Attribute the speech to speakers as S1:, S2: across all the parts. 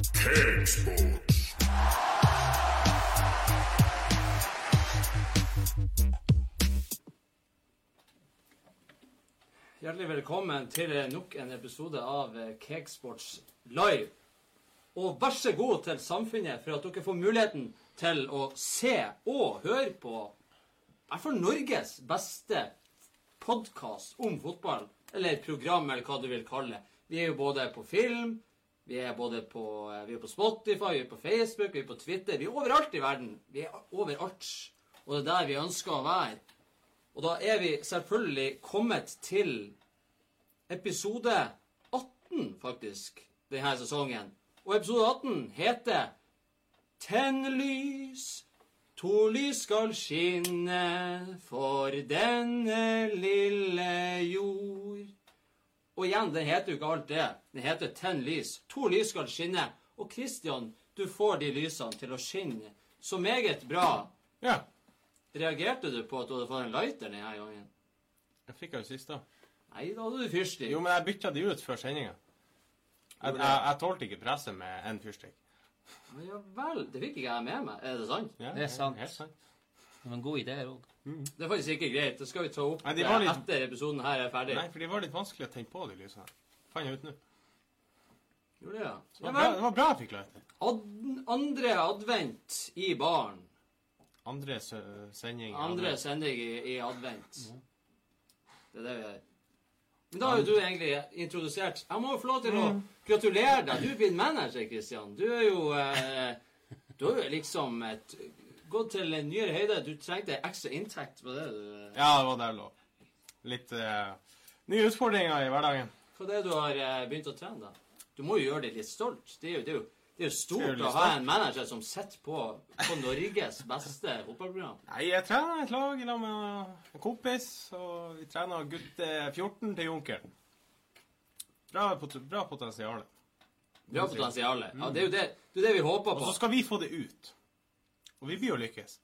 S1: Cakesports.
S2: Hjertelig velkommen til nok en episode av eh, Cakesports Live. Og vær så god til samfunnet for at dere får muligheten til å se og høre på i hvert fall Norges beste podkast om fotball. Eller program, eller hva du vil kalle det. Vi er jo både på film, vi er både på, eh, vi er på Spotify, vi er på Facebook, vi er på Twitter. Vi er overalt i verden. Vi er overalt. Og det er der vi ønsker å være. Og da er vi selvfølgelig kommet til episode 18, faktisk, denne sesongen. Og episode 18 heter Tenn lys, to lys skal skinne for denne lille jord. Og igjen, den heter jo ikke alt det. Den heter Tenn lys. To lys skal skinne. Og Christian, du får de lysene til å skinne så meget bra.
S3: Ja.
S2: Reagerte du på at du hadde fått en lighter denne gangen?
S3: Jeg fikk jo sist, da.
S2: Nei, da hadde du fyrstikk.
S3: Jo, men jeg bytta de ut før sendinga. Jeg, jeg, jeg tålte ikke presset med én fyrstikk.
S2: Ja vel. Det fikk ikke jeg med meg. Er det sant?
S3: Ja,
S4: Det er sant.
S3: Helt sant.
S4: Det var en god idé òg.
S2: Det er faktisk ikke greit. Det skal vi ta opp
S3: Nei, litt-
S2: etter episoden her er ferdig.
S3: Nei, for de var litt vanskelig å tenne på, de lysene. Fant jeg ut nå.
S2: Gjorde det, ja.
S3: Det
S2: ja
S3: var bra, det var bra jeg fikk lighter.
S2: Ad andre advent i baren.
S3: Andre sending.
S2: Andre sending i, i advent. Det er det vi gjør. Men da har jo du egentlig introdusert Jeg må jo få lov til å gratulere deg. Du er blitt manager, Christian. Du er jo eh, Du har jo liksom et, gått til en nyere høyde. Du trengte ekstra inntekt på det. du...
S3: Ja, det var det lå. Litt uh, nye utfordringer i hverdagen.
S2: Hva er det du har eh, begynt å trene, da? Du må jo gjøre deg litt stolt. Det er jo, det er jo, det er jo
S3: er
S2: stort
S3: jo
S2: å ha en manager som sitter på, på Norges beste fotballprogram.
S3: Nei, jeg trener et lag i lag med en kompis, og vi trener gutte 14 til Junkeren. Bra, bra potensial.
S2: Bra potensial. Ja, det er jo det, det, er det vi håper på.
S3: Og så skal vi få det ut. Og vi blir jo lykkes.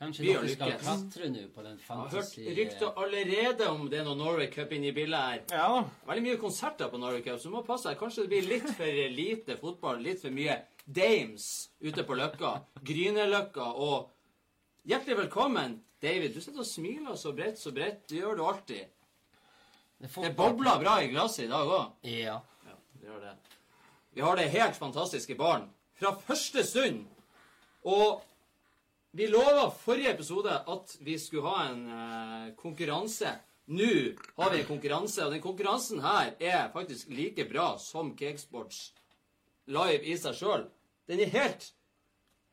S4: Kanskje
S2: Vi
S4: dere skal
S2: lykkes.
S4: klatre nå på den
S2: Jeg har hørt
S4: fantasy...
S2: rykter allerede om det er noe Norway Cup inni i bildet her.
S3: Ja.
S2: Veldig mye konserter på Norway Cup, så du må passe deg. Kanskje det blir litt for lite fotball, litt for mye dames ute på Løkka. Grünerløkka og Hjertelig velkommen, David. Du sitter og smiler så bredt, så bredt. Det gjør du alltid.
S4: Det,
S2: Det bobler bra i glasset i dag òg.
S4: Ja.
S2: Ja, det gjør det. Vi har det helt fantastiske barn fra første stund. Og vi lova forrige episode at vi skulle ha en eh, konkurranse. Nå har vi en konkurranse, og den konkurransen her er faktisk like bra som Cakesports live i seg sjøl. Den er helt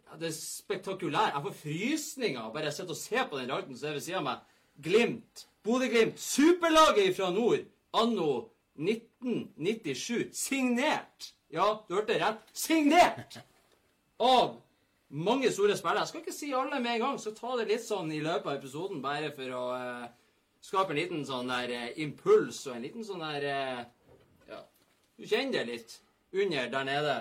S2: ja, Det er spektakulær. Jeg får frysninger bare jeg sitter og ser på den ralten som er ved sida av meg. Glimt. Bodø-Glimt. Superlaget fra nord. Anno 1997. Signert. Ja, du hørte rett. Signert! Av mange store spillere. Jeg skal ikke si alle med en gang, så ta det litt sånn i løpet av episoden, bare for å uh, skape en liten sånn der uh, impuls og en liten sånn der uh, Ja, du kjenner det litt under der nede.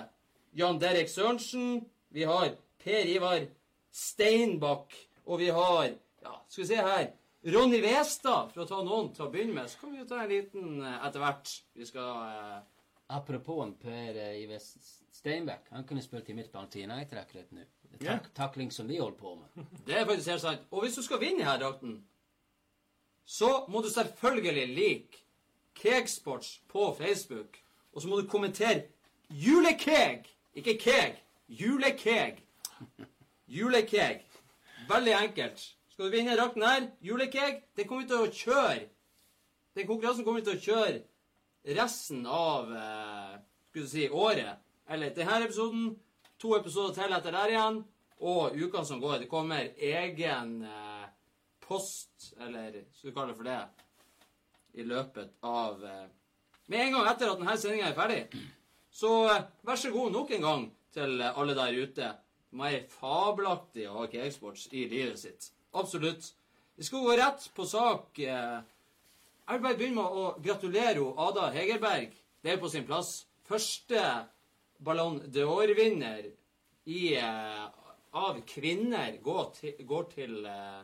S2: Jan Derek Sørensen. Vi har Per Ivar Steinbakk. Og vi har Ja, skal vi se her Ronny Westad, for å ta noen til å begynne med. Så kan vi jo ta en liten etter hvert. Vi skal
S4: Apropos Per Ivar Ive Steinbeck. Han kunne spilt i mitt til United jeg trekker Det er Tak takling som vi holder på med.
S2: Det er faktisk helt sant. Og hvis du skal vinne her, drakten, så må du selvfølgelig like Kegsports på Facebook. Og så må du kommentere julekeg. Ikke keg. Julekeg. Julekeg. Veldig enkelt. Skal du vinne drakten her, julekeg, den kommer vi til å kjøre. Den konkurransen kommer vi til å kjøre resten av eh, skulle du si, året. Eller denne episoden, to episoder til etter der igjen, og uka som går. Det kommer egen eh, post, eller skal du kalle det for det, i løpet av eh, Med en gang etter at denne sendinga er ferdig. Så eh, vær så god nok en gang til alle der ute. Det er fabelaktig å ha Cakesports i livet sitt. Absolutt. Vi skal gå rett på sak. eh, jeg vil bare begynne med å gratulere Ada Hegerberg. Det er på sin plass. Første Ballon d'Or-vinner eh, av kvinner går til, går til eh,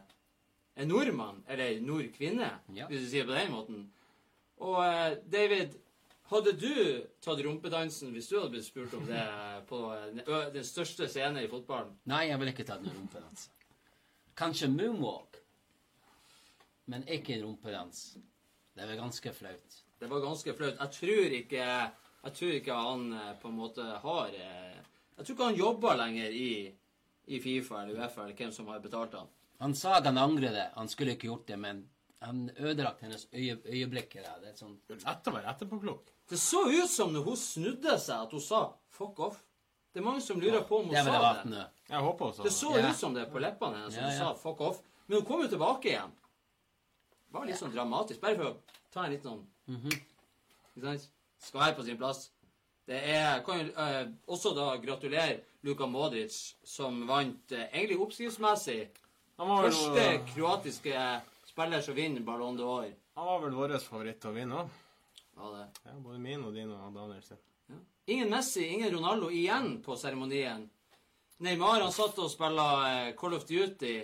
S2: en nordmann, eller nordkvinne,
S4: Ja.
S2: hvis du sier det på den måten. Og uh, David, Hadde du tatt rumpedansen hvis du hadde blitt spurt om det på den største scenen i fotballen?
S4: Nei, jeg ville ikke tatt noen rumpedans. Kanskje moonwalk, men ikke rumpedans. Det var ganske flaut.
S2: Det var ganske flaut. Jeg tror ikke Jeg tror ikke han eh, på en måte har eh, Jeg tror ikke han jobber lenger i, i Fifa eller Uefa eller hvem som har betalt han.
S4: Han sa at han angrer det. Han skulle ikke gjort det, men han ødelagte hennes øye, øyeblikker. der. Det er sånn
S3: å være etterpåklok.
S2: Det så ut som når hun snudde seg, at hun sa 'fuck off'. Det er mange som lurer på om hun
S4: Det
S2: sa det.
S3: Jeg håper også
S2: Det så
S4: Ja.
S2: ut som det på leppene hennes,
S4: Ja,
S2: hun
S4: ja.
S2: sa 'fuck off'. Men hun kom jo tilbake igjen. Det var litt sånn dramatisk. Bare for å ta en litt sånn
S4: Mhm.
S2: Ikke sant? Skal være på sin plass. Det er Kan jo eh, også da gratulere Luka Modric, som vant eh, egentlig oppskriftsmessig
S3: Første var vel,
S2: kroatiske spiller som vinner Ballon d'Or.
S3: han var vel vår favoritt til å vinne òg.
S2: Ja, det.
S3: Ja, både min og din og Daniel sin.
S2: Ja. Ingen Messi, ingen Ronaldo igjen på seremonien. Neymar han satt og spilte eh, Call of Duty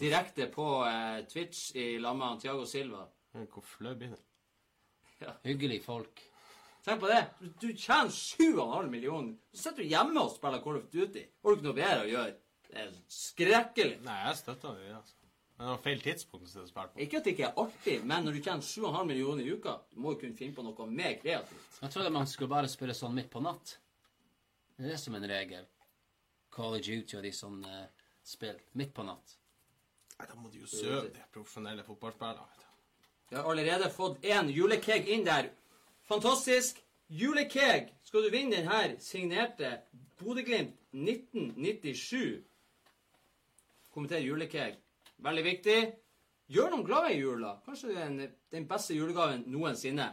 S2: direkte på eh, Twitch i lag med Tiago Silva.
S3: Hvor flau blir det?
S4: Hyggelig folk.
S2: Tenk på det. Du, du tjener 7,5 millioner. Så sitter du hjemme og spiller Call of Duty. Har du ikke noe bedre å gjøre? Det er skrekkelig.
S3: Nei, jeg støtter det. altså. Men det var feil tidspunkt å spille på.
S2: Ikke at det ikke er artig, men når du tjener 7,5 millioner i uka, du må jo kunne finne på noe mer kreativt.
S4: Jeg trodde man skulle bare spille sånn midt på natt. Det er det som en regel. Call of Duty og de sånne spill. Midt på natt.
S3: Nei, Da må du jo søve de profesjonelle fotballspillerne. du.
S2: Vi har allerede fått én julekeg inn der. Fantastisk. Julekeg! Skal du vinne den her signerte Bodø-Glimt 1997? Kommenter julekeg. Veldig viktig. Gjør noen glad i jula. Kanskje den, den beste julegaven noensinne.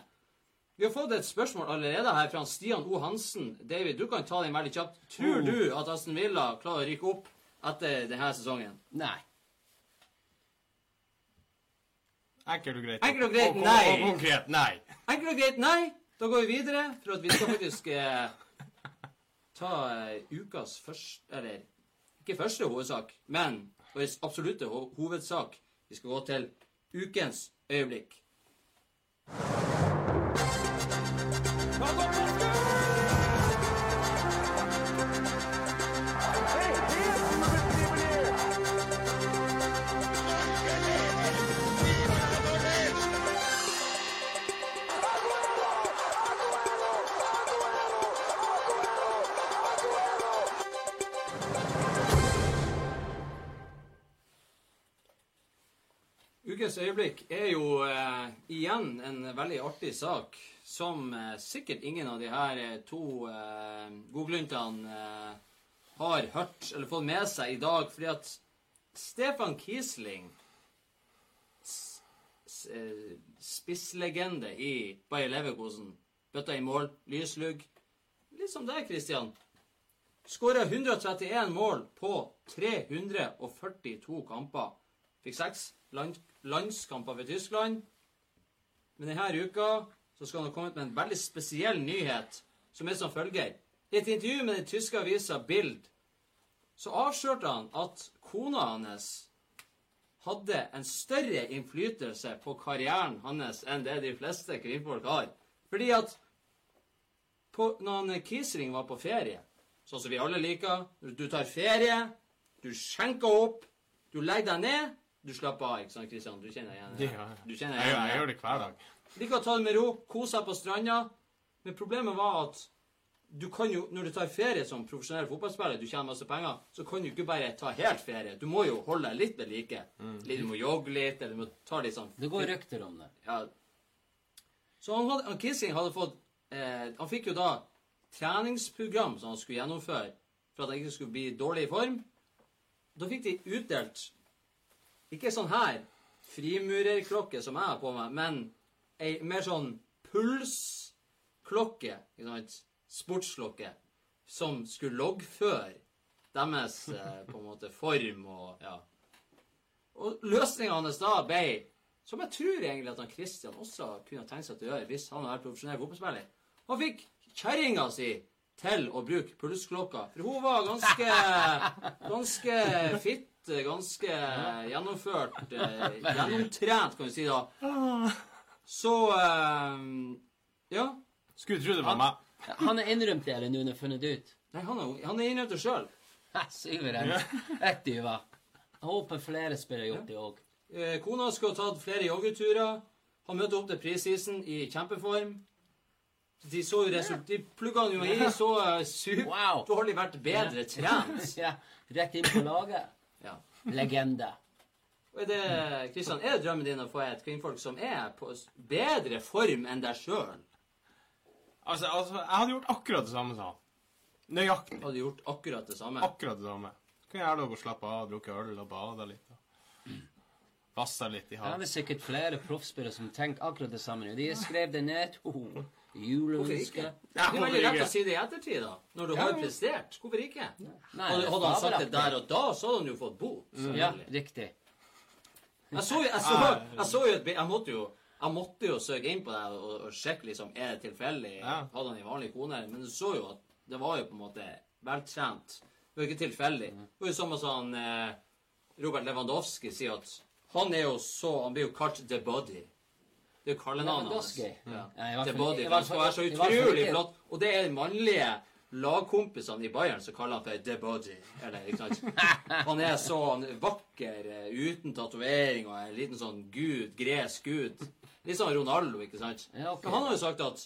S2: Vi har fått et spørsmål allerede her fra Stian O. Hansen. David, du kan ta den veldig kjapt. Tror
S3: Oh.
S2: du at Aston Villa klarer å rykke opp etter denne sesongen?
S4: Nei.
S3: Enkelt og greit.
S2: Enkelt og greit, nei.
S3: Og konkret, nei.
S2: Enkelt og greit, nei. Da går vi videre, for at vi skal faktisk eh, ta eh, ukas første Eller ikke første hovedsak, men vår absolutte ho hovedsak. Vi skal gå til ukens øyeblikk. Øyeblikk er jo eh, igjen en veldig artig sak som eh, sikkert ingen av de her eh, to eh, godgluntene eh, har hørt eller fått med seg i dag, fordi at Stefan Kiesling, eh, spisslegende i Bayer Leverkosen, bøtta i mål, lyslugg, litt som deg, Christian, skåra 131 mål på 342 kamper. Fikk seks land, landskamper for Tyskland. Men denne uka så skal han ha kommet med en veldig spesiell nyhet, som er som følger. I et intervju med den tyske avisa Bild så avslørte han at kona hans hadde en større innflytelse på karrieren hans enn det de fleste kvinnfolk har. Fordi at på, når han Kiesling var på ferie, sånn som vi alle liker Du tar ferie, du skjenker opp, du legger deg ned, du slapper av. ikke sant, Kristian? Du kjenner igjen
S3: Det jeg.
S2: Du kjenner
S3: Jeg,
S2: igjen
S3: jeg, gjør det hver dag.
S2: Liker å ta det med ro, kose seg på stranda. Men problemet var at du kan jo, når du tar ferie som profesjonell fotballspiller, du tjener masse penger, så kan du ikke bare ta helt ferie. Du må jo holde deg litt ved like. Litt, Du må jogge litt, eller du må ta litt sånn
S4: Det går røkter om det.
S2: ja. Så han, hadde, han Kissing hadde fått eh, Han fikk jo da treningsprogram som han skulle gjennomføre for at han ikke skulle bli dårlig i form. Da fikk de utdelt ikke sånn her frimurerklokke som jeg har på meg, men ei mer sånn pulsklokke, ikke sant? sportsklokke, som skulle loggføre deres eh, på en måte form og ja. Og løsninga hans da ble som jeg tror egentlig at han Christian også kunne tenkt seg til å gjøre hvis han hadde vært profesjonell fotballspiller. Han fikk kjerringa si til å bruke pulsklokka, for hun var ganske ganske fit, ganske gjennomført, eh, gjennomtrent, kan vi si da. Så eh, ja.
S3: Skulle tro det var meg.
S4: Han har innrømt det, eller nå har funnet det ut?
S2: Nei, han er, han er innrømt det sjøl.
S4: Suveren. Jeg håper flere spiller jobb, det òg.
S2: Eh, kona skulle ha tatt flere joggeturer. Han møtte opp til prisisen i kjempeform. De så jo result... De plugga han jo i, så uh, super
S4: Wow.
S2: vært bedre trent.
S4: Ja, rett inn på laget.
S2: Ja.
S4: Legende.
S2: Og er det, Kristian, er det drømmen din å få et kvinnfolk som er på bedre form enn deg sjøl?
S3: Altså, altså, jeg hadde gjort akkurat det samme som han. Nøyaktig.
S2: Hadde gjort akkurat det samme?
S3: Akkurat det samme. Kunne jeg lov å slappe av, drukke øl og bade litt. og Vasse litt i
S4: havet. det er sikkert flere proffspillere som tenker akkurat det samme. nå. De har skrevet det ned. Oh, Juleønske.
S2: ikke?
S3: Ja,
S2: Det er veldig
S3: hvorfor
S2: lett å si det i ettertid, da. Når du har prestert. Hvorfor ikke?
S4: Nei,
S2: Hadde, hadde han sagt det der og da, så hadde han jo fått bot.
S4: Ja, riktig.
S2: Jeg så, jeg så, jeg så jo et Jeg måtte jo jeg måtte jo søke inn på det og, og sjekke liksom, er det tilfeldig.
S3: Ja.
S2: Hadde han en vanlig kone? Men du så jo at det var jo på en måte veltrent. Det var ikke tilfeldig. Det var jo samme som han, eh, Robert Lewandowski sier at han er jo så Han blir jo kalt The Body. Det er jo kallenavnet hans.
S4: Det
S2: Ja.
S4: Ja, i hvert
S2: The
S4: fall-
S2: Body.
S4: i
S2: for
S4: hvert
S2: Han skal være så utrolig flott. Og det er de mannlige lagkompisene i Bayern som kaller han for The Body. Eller, ikke sant? Han er så er vakker, eh, uten tatovering og en liten sånn gud, gresk gud. Litt sånn Ronaldo, ikke sant?
S4: Ja,
S2: han har jo sagt at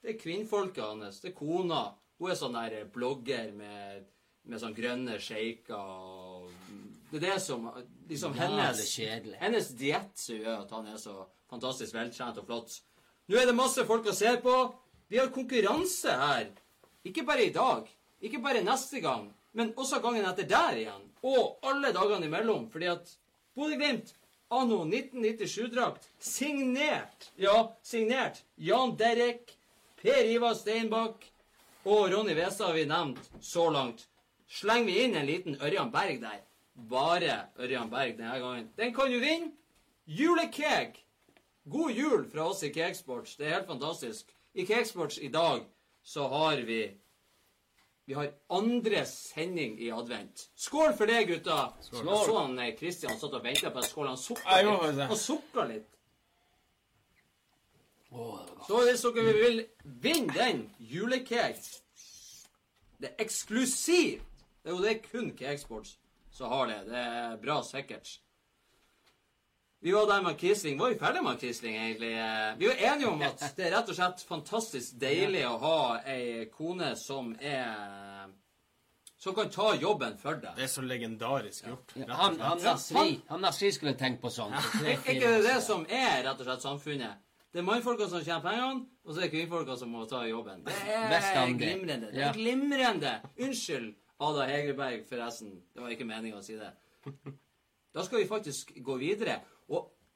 S2: det er kvinnfolket hans, det er kona. Hun er sånn der blogger med, med sånn grønne shaker og Det er det som liksom hennes hennes diett som gjør at han er så fantastisk veltrent og flott. Nå er det masse folk å se på. Vi har konkurranse her. Ikke bare i dag, ikke bare neste gang, men også gangen etter der igjen. Og alle dagene imellom, fordi at Bodø-Glimt anno 1997-drakt signert, ja, signert Jan Derek, Per Ivar Steinbakk og Ronny Westad har vi nevnt så langt. Slenger vi inn en liten Ørjan Berg der, bare Ørjan Berg denne gangen, den kan du vinne. Julekeg! God jul fra oss i Cakesports. Det er helt fantastisk. I Cakesports i dag så har vi Vi har andre sending i advent. Skål for det, gutta!
S4: Skål.
S2: Jeg så han Kristian satt og venta på en skål. Han sukka litt. Han sukka litt. Så hvis dere vil vinne den julekeg Det er eksklusivt. Det er jo det kun Cakesports som har det. Det er bra sikkert. Vi var der med Quisling. Var vi ferdig med Quisling, egentlig? Eh, Vi var enige om at det er rett og slett fantastisk deilig å ha ei kone som er Som kan ta jobben for deg.
S3: Det er så legendarisk gjort.
S4: Ja, Han, han Nasri Han Nasri skulle tenkt på sånn.
S2: Er ikke det det som er rett og slett samfunnet? Det er mannfolka som tjener pengene, og så er det kvinnfolka som må ta jobben. Det er glimrende. Det er glimrende. Unnskyld, Ada Hegerberg, forresten. Det var ikke meninga å si det. Da skal vi faktisk gå videre.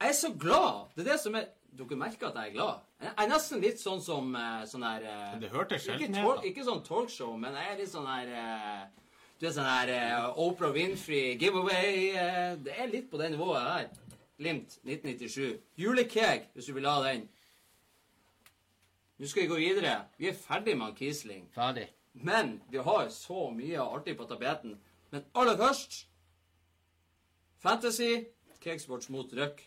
S2: Jeg er så glad. Det er det som er Dere merker at jeg er glad. Jeg er nesten litt sånn som eh, sånn her eh,
S3: Det hørtes sjelden ut. Ikke,
S2: ikke sånn talkshow, men jeg er litt sånn her eh, Du er sånn eh, Oprah Winfrey, giveaway Det er litt på det nivået her. Glimt 1997. Julekeg, hvis du vil ha den. Nå skal vi gå videre. Vi er ferdig med Kiesling.
S4: Ferdig.
S2: Men vi har så mye artig på tapeten. Men aller først Fantasy. Cakesports mot Røk.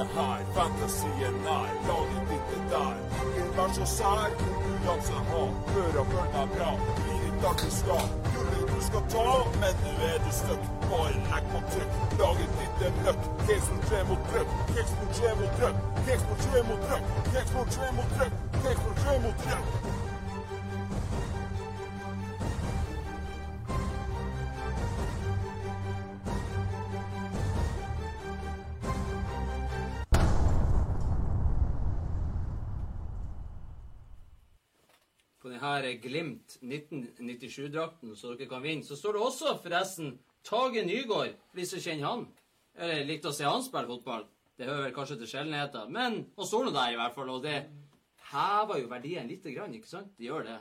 S1: Er her, fantasien nær, laget ditt er der. Ingen vær så sær, konkurranse ha, og følg deg bra. Blir ditt dag du skal, gullet du skal ta, men nå er du stuck. Bare legg på trykk, laget ditt er møkk. Keksport tre mot trøkk, Keksport tre mot trøkk, Keksport tre mot trøkk, Keksport tre mot trøkk, Keksport tre mot trøkk.
S2: Denne Glimt 1997-drakten, så dere kan vinne, så står det også forresten Tage Nygaard, for de som kjenner han. Eller likte å se han spille fotball. Det hører vel kanskje til sjeldenheter, men han står nå der i hvert fall, og det hever jo verdien lite grann, ikke sant? Det gjør det.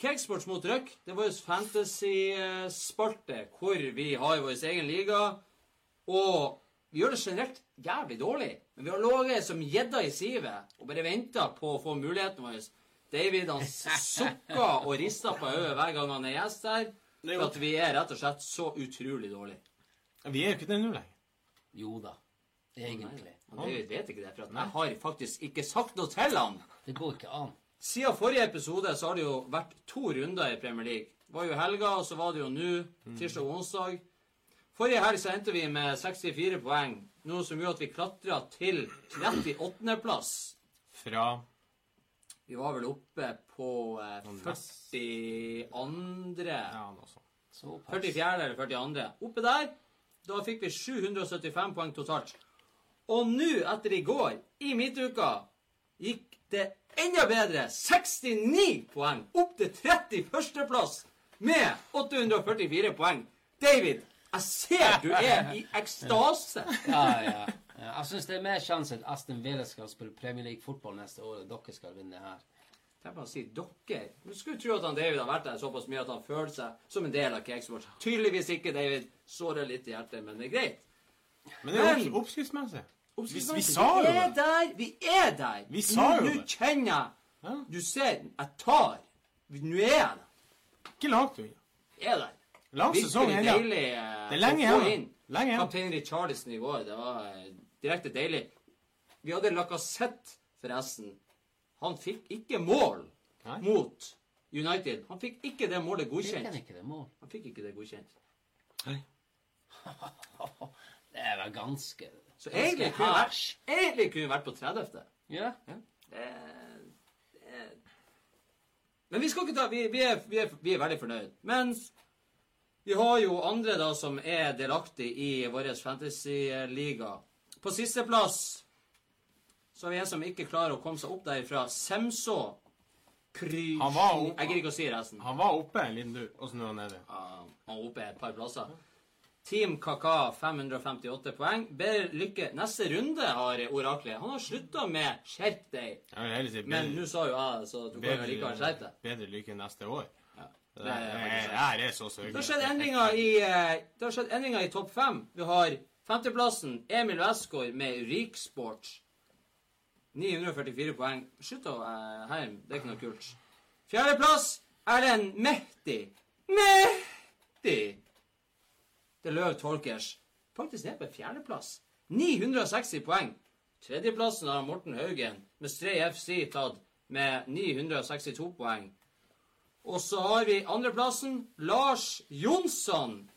S2: Cakesports mot Røk, det er vår fantasy-spalte, hvor vi har vår egen liga, og vi gjør det generelt jævlig dårlig, men vi har ligget som gjedda i sivet og bare venta på å få muligheten vår. David han sukker og rister på øyet hver gang han er gjest her.
S3: Er
S2: For at vi er rett og slett så utrolig dårlige.
S3: Vi er jo ikke det nå lenger.
S4: Jo da. Egentlig.
S2: Men David vet ikke det, for at jeg har faktisk ikke sagt noe til han
S4: Det går ikke an.
S2: Siden forrige episode så har det jo vært to runder i Premier League. Det var jo helga, og så var det jo nå, tirsdag og onsdag. Forrige helg så endte vi med 64 poeng, noe som gjorde at vi klatra til 38.-plass.
S3: Fra
S2: Vi var vel oppe på eh, 42.
S3: Ja, noe sånt.
S4: Såpass.
S2: 44. eller 42. Oppe der, da fikk vi 775 poeng totalt. Og nå, etter i går, i midtuka, gikk det enda bedre. 69 poeng. Opp til 31.-plass med 844 poeng. David, jeg ser du er i ekstase.
S4: Ja, ja. Ja. Jeg syns det er mer sjanse at Aston Villa skal spille Premier League fotball neste år, og dere skal vinne her.
S2: Jeg bare å si dere. Du skulle tro at han David har vært der såpass mye at han føler seg som en del av Cakesports. Tydeligvis ikke, David. Sårer litt i hjertet, men det er greit.
S3: Men det er
S2: Men-
S3: opps- oppskriftsmessig. Vi, vi sa jo
S2: Vi er der! Vi er der!
S3: Vi sa jo
S2: Nå kjenner jeg
S3: Ja.
S2: Du ser, jeg tar. Nå er jeg der.
S3: Ikke langt unna.
S2: Er der.
S3: Lang sesong ennå.
S2: deilig eh,
S3: Det er lenge
S2: å få
S3: igjen.
S2: inn. Kaptein Richarlison i går, det var eh, direkte deilig. Vi hadde Lacassette, forresten. Han fikk ikke mål
S3: Nei.
S2: mot United. Han fikk ikke det målet
S4: Fikk han
S2: godkjent.
S4: ikke det mål?
S2: Han fikk ikke det godkjent. Nei.
S4: Det er vel ganske
S2: Så egentlig kunne vært, egentlig kunne vi vært på 30.
S4: Ja.
S2: Ja. Det, det, men vi skal ikke ta vi, vi, er, vi, er, vi er veldig fornøyd. Mens vi har jo andre da som er delaktig i vår fantasy-liga. På sisteplass så har vi en som ikke klarer å komme seg opp derifra. Semså Kry...
S3: Han var oppe.
S2: Jeg gidder ikke å si resten.
S3: Han var oppe en liten tur, og så nå er han nede.
S2: Ja, han var oppe et par plasser. Team Kaka 558 poeng. Bedre lykke neste runde, har oraklet. Han har slutta med 'skjerp deg'.
S3: Si
S2: Men nå sa jo jeg så du kan jo likevel skjerpe deg.
S3: bedre lykke neste år.
S2: Ja.
S3: Det
S2: Det er
S3: det er så
S2: Det har skjedd endringer i, eh, i topp fem. Vi har femteplassen Emil Westgård med Riksport. 944 poeng. Slutt å uh, herme. Det er ikke noe kult. Fjerdeplass Erlend Mehti. Mehti! Det er Løv Tolkers. Faktisk ned på fjerdeplass. 960 poeng. Tredjeplassen har Morten Haugen med Stray FC tatt med 962 poeng. Og så har vi andreplassen Lars Jonsson.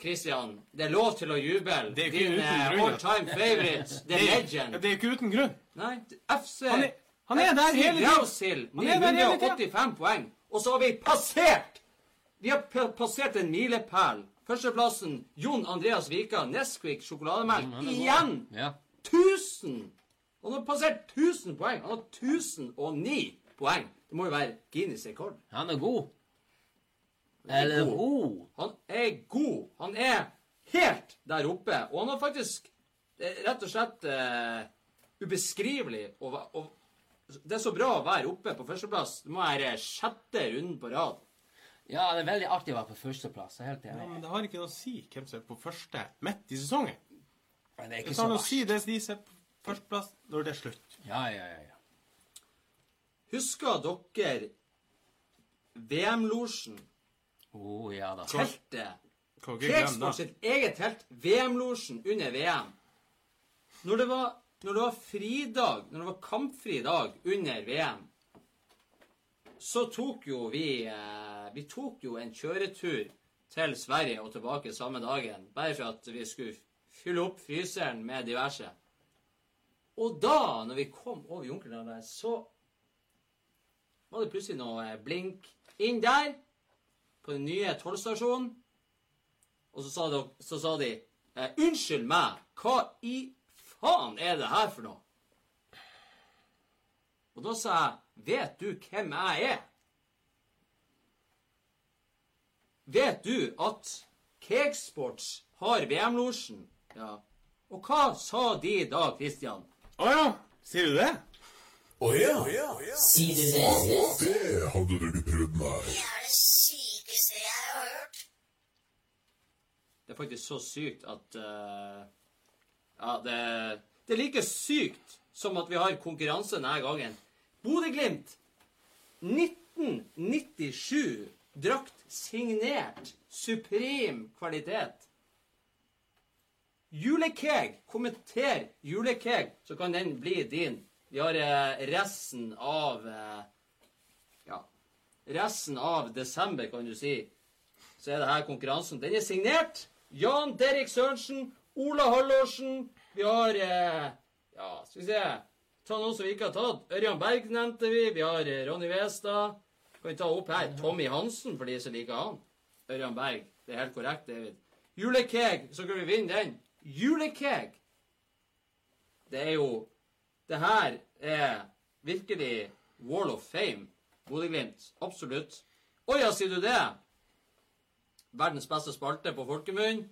S2: Kristian, det er lov til å juble.
S3: Det er ikke
S2: Din
S3: uten
S2: eh,
S3: grunn,
S2: all time favorite, the legend.
S3: det er ikke uten grunn.
S2: Nei, FC
S3: Han er, han er der hele tiden.
S2: Rausil,
S3: Han er der hele tiden.
S2: 985 poeng. Og så har vi passert! Vi har passert en milepæl. Førsteplassen Jon Andreas Vika, Nesquik sjokolademelk.
S4: Er.
S2: Igjen!
S4: Ja.
S2: 1000! Han har passert 1000 poeng. Han har 1009 poeng. Det må jo være Guinness rekord.
S4: Han er god.
S2: Er
S4: Eller
S2: god.
S4: hun.
S2: Han er god. Han er helt der oppe. Og han har faktisk er rett og slett uh, ubeskrivelig å va- Det er så bra å være oppe på førsteplass. Det må være sjette runden på rad.
S4: Ja, det er veldig artig å være på førsteplass. Helt enig.
S3: Ja, men det har ikke noe å si hvem som er på første midt i sesongen.
S4: Men det er
S3: Det
S4: ikke så
S3: har noe å
S4: verst.
S3: si det de som er på førsteplass når det er slutt.
S4: Ja, ja, ja. ja.
S2: Husker dere VM-losjen?
S4: Å, ja da.
S2: Teltet? Kreksport sitt eget telt. VM-losjen under VM. Når det, var, når det var fridag, når det var kampfri dag under VM, så tok jo vi eh, Vi tok jo en kjøretur til Sverige og tilbake samme dagen, bare for at vi skulle fylle opp fryseren med diverse. Og da, når vi kom over Junkerdalen, så var det plutselig noe eh, blink inn der, på den nye tollstasjonen. Og så sa de, så sa de eh, Unnskyld meg, hva i faen er det her for noe? Og da sa jeg Vet du hvem jeg er? Vet du at Cakesports har VM-losjen? Ja. Og hva sa de da, Christian?
S3: Å ja, sier du det?
S1: Å ja,
S5: Sier du det?
S1: det hadde du ikke prøvd meg.
S5: Det er det sykeste jeg har hørt.
S2: Det er faktisk så sykt at uh, Ja, det, det er like sykt som at vi har konkurranse denne gangen. Bodø-Glimt 1997. Drakt signert. Suprem kvalitet. Julekeg. Kommenter julekeg, så kan den bli din Vi har uh, resten av Ja, resten av desember, kan du si. Så er det her konkurransen. Den er signert Jan Derek Sørensen, Ola Hallårsen. Vi har eh, Ja, skal vi se Ta noen som vi ikke har tatt. Ørjan Berg nevnte vi. Vi har eh, Ronny Westad. Kan vi ta opp her Tommy Hansen, for de som liker han. Ørjan Berg. Det er helt korrekt, David. Julekeg, så kan vi vinne den. Julekeg! Det er jo Det her er virkelig Wall of Fame. Bodø-Glimt. Absolutt. Å ja, sier du det? Verdens beste spalte på folkemunn.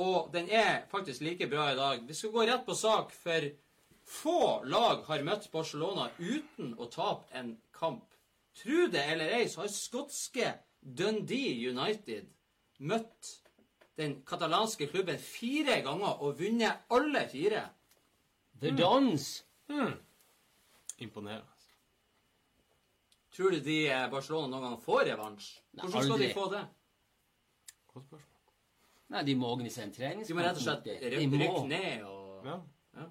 S2: Og den er faktisk like bra i dag. Vi skal gå rett på sak, for få lag har møtt Barcelona uten å tape en kamp. Tro det eller ei, så har skotske Dundee United møtt den katalanske klubben fire ganger og vunnet alle fire.
S4: The Dons.
S3: Imponerende.
S2: Tror du de eh, Barcelona noen gang får revansj?
S4: Nei,
S2: Hvordan skal
S4: aldri.
S2: de få det?
S3: Godt spørsmål.
S4: Nei, de må organisere en treningskamp.
S2: De må rett og slett rykke ned og
S3: Ja. Ja.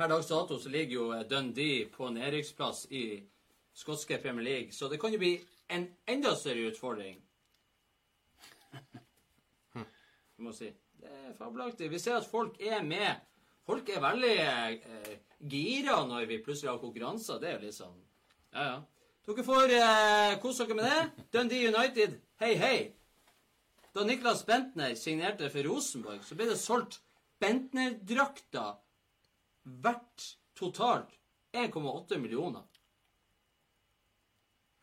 S2: Per dags dato så ligger jo eh, Dundee på nedrykksplass i skotske Premier League, så det kan jo bli en enda større utfordring. Vi må si. Det er fabelaktig. Vi ser at folk er med. Folk er veldig eh, gira når vi plutselig har konkurranser. Det er jo litt sånn Ja, ja. Dere får eh, kose dere med det. Dundee United, hei, hei. Da Niklas Bentner signerte for Rosenborg, så ble det solgt Bentner-drakter verdt totalt 1,8 millioner.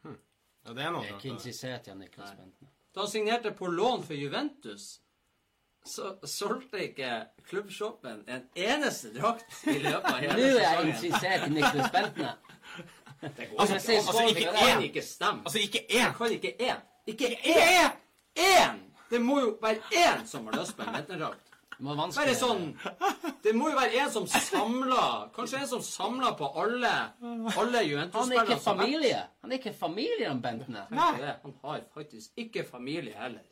S3: ja, det er noe.
S4: Jeg er ikke interessert i Niklas Bentner.
S2: Da han signerte på lån for Juventus, så solgte ikke klubbshoppen en eneste drakt i løpet av
S4: Nå
S2: hele
S4: er jeg
S2: sesongen.
S4: interessert i Niklas Bentner. Altså,
S3: Altså,
S4: altså,
S3: ikke
S4: kan
S2: ikke stemme.
S3: Altså, ikke én!
S2: kan ikke én. Ikke én! Én! Det må jo være én som har lyst på en Bentner-drakt. Bare sånn Det må jo være en som samler Kanskje en som samler på alle Alle
S4: Han er
S2: Juventus-spillere
S4: ikke familie. Han er ikke familie, han Bentner.
S2: Han har faktisk ikke familie heller.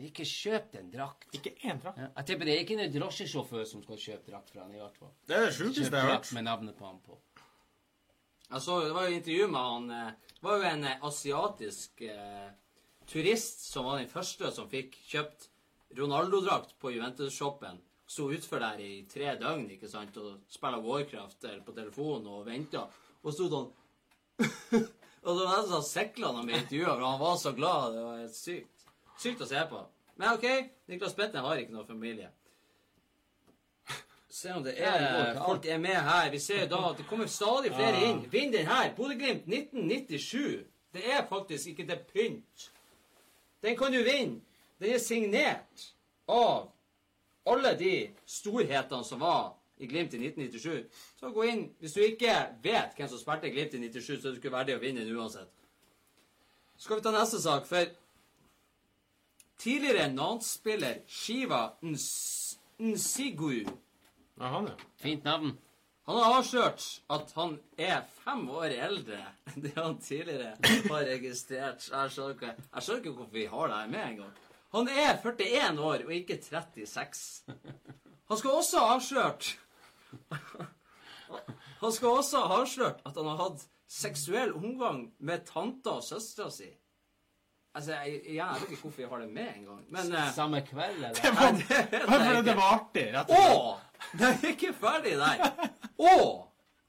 S4: Det er ikke kjøpt en drakt.
S3: Ikke én drakt.
S4: Ja, Jeg tipper det er ikke en drosjesjåfør som skal kjøpe drakt fra han i hvert fall.
S3: Det er det sjukeste jeg har hørt.
S4: med navnet på han på.
S2: Jeg så, Det var jo intervju med han eh, Det var jo en eh, asiatisk eh, turist som var den første som fikk kjøpt Ronaldo-drakt på Juventus-shoppen. Sto utfor der i tre døgn ikke sant, og spilla Warcraft eller på telefonen og venta. Og sto sånn Og det var nesten så sikla han vi intervjuet, for han var så glad. Det var helt sykt. Sykt å se på. Men OK, Niklas Bentner har ikke noe familie. Se om det er folk er med her. Vi ser da at det kommer stadig flere inn. Vinn den her. Bodø-Glimt 1997. Det er faktisk ikke til pynt. Den kan du vinne. Den er signert av alle de storhetene som var i Glimt i 1997. Så gå inn. Hvis du ikke vet hvem som spilte Glimt i 97, så er du ikke verdig å vinne den uansett. Så skal vi ta neste sak, for tidligere Nantes-spiller Shiva Ns Nsigu
S3: Ja, han, ja.
S4: Fint navn.
S2: han har avslørt at han er fem år eldre enn det han tidligere har registrert. Jeg skjønner ikke, jeg skjønner ikke hvorfor vi har det her med engang. Han er 41 år og ikke 36. Han skal også ha avslørt Han skal også ha avslørt at han har hatt seksuell omgang med tanta og søstera si. Altså, jeg, vet ikke hvorfor jeg har det med engang. Men uh,
S4: Samme kveld, eller?
S3: Det var,
S2: det
S3: det var artig, rett og slett.
S2: Å! det er ikke ferdig der. Å!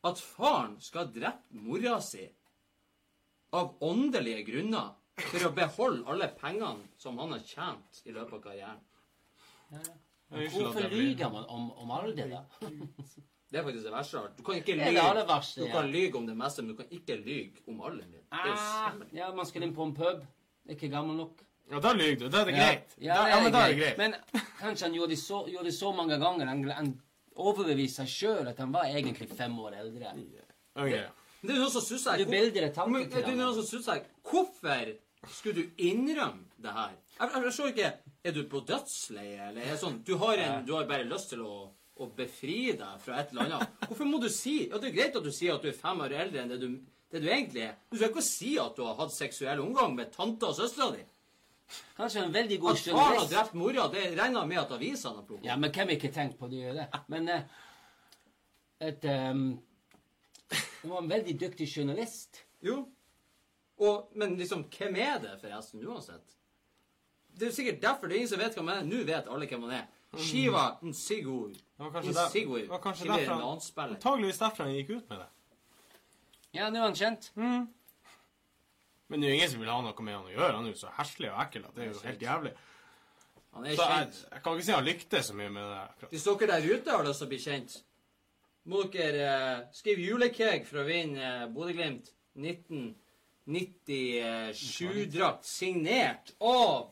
S2: at faren skal ha drept mora si av åndelige grunner for å beholde alle pengene som han har tjent i løpet av karrieren.
S3: Ja.
S4: Hvorfor lyver man om, om alder, da?
S2: Det er faktisk det verste. Du kan ikke lyge
S4: verste,
S2: Du
S4: ja.
S2: kan lyge om det meste, men du kan ikke lyge om alderen din.
S4: Ah, ja, man skal inn på en pub. Ikke gammel nok.
S3: Ja, da lyver du. Da er det greit.
S4: Ja,
S3: da,
S4: det
S3: ja men da er det
S4: greit. Men kanskje han gjorde det så, gjorde det så mange ganger han, han overbeviste seg sjøl at han var egentlig fem år eldre.
S3: Ok.
S2: Men det er noe som susser det er
S4: jo
S2: noe som susser Hvorfor skulle du innrømme det her? Jeg, jeg, jeg ikke Er du på dødsleie, eller er det sånn Du har, en, du har bare lyst til å, å befri deg fra et eller annet. Hvorfor må du si Ja, det er greit at du sier at du er fem år eldre enn det du, det du egentlig er. Du skal ikke si at du har hatt seksuell omgang med tanta og søstera di.
S4: Kanskje en veldig god
S2: At far har drept mora, det regner jeg med at avisene har plukket
S4: Ja, men hvem har ikke tenkt på det? det? Men eh, et um, Hun var en veldig dyktig journalist.
S2: Jo. Og, men liksom, hvem er det forresten, uansett? Det er jo sikkert derfor det er ingen som vet hvem han er. Nå vet alle hvem han er. Shiva Nsigur.
S3: Det var kanskje, der, det var kanskje
S2: landspiller.
S3: antageligvis derfor han gikk ut med det.
S4: Ja, nå er han kjent.
S3: Men det er jo ingen som vil ha noe med han å gjøre. Han er jo så herselig og ekkel at det er jo helt jævlig.
S2: Han er
S3: Så jeg,
S2: kjent.
S3: jeg kan ikke si han lyktes så mye med det. akkurat.
S2: Hvis dere der ute har lyst til å bli kjent, må dere eh, skrive julekeg for å vinne eh, Bodø-Glimt 1997-drakt signert av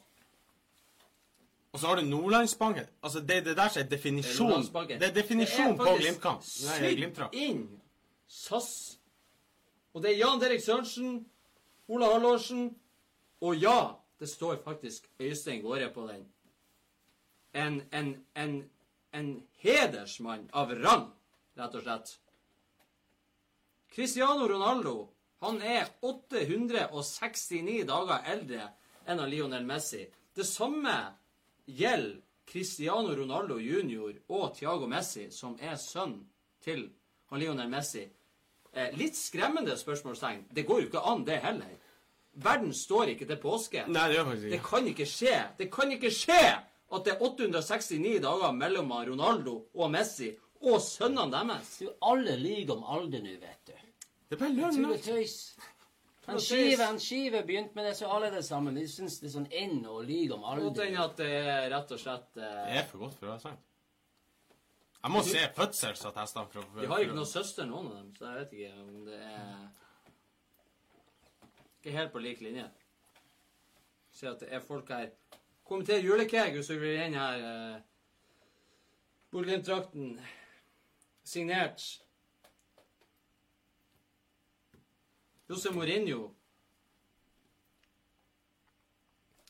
S3: Og så har du Nordlandsbanken. Altså, det, det der som er definisjon Det er definisjon på
S2: faktisk
S3: Glimt-kamp. Nei,
S2: sydd inn SAS. Og det er Jan Derek Sørensen, Ola Hallorsen og ja, det står faktisk Øystein Gaare på den. En, en, en, en hedersmann av rang, rett og slett. Cristiano Ronaldo, han er 869 dager eldre enn Lionel Messi. Det samme gjelder Cristiano Ronaldo jr. og Thiago Messi, som er sønn til han Lionel Messi. Eh, litt skremmende spørsmålstegn. Det går jo ikke an, det heller. Verden står ikke til påske.
S3: Nei, det gjør faktisk
S2: Det kan ikke skje. Det kan ikke skje at det er 869 dager mellom Ronaldo og Messi og sønnene deres.
S4: Du, alle lyver om alder nå, vet du.
S3: Det er bare løgn.
S4: Tull og tøys. Han. Skive, han Skive begynte med det, så alle er det sammen. De syns det er sånn inn å lyge om
S2: alder. hende
S4: alder.
S2: at det er rett og slett
S3: Det
S2: eh,
S3: er for godt for å være sant. Jeg må se fødselsattestene for
S2: De har ikke noen søster, noen av dem, så jeg vet ikke om det er Ikke helt på lik linje. Se at det er folk her. Kommenter julekeg hvis du vil inn her. Eh, Bodø-Glimt-drakten signert Jose Mourinho.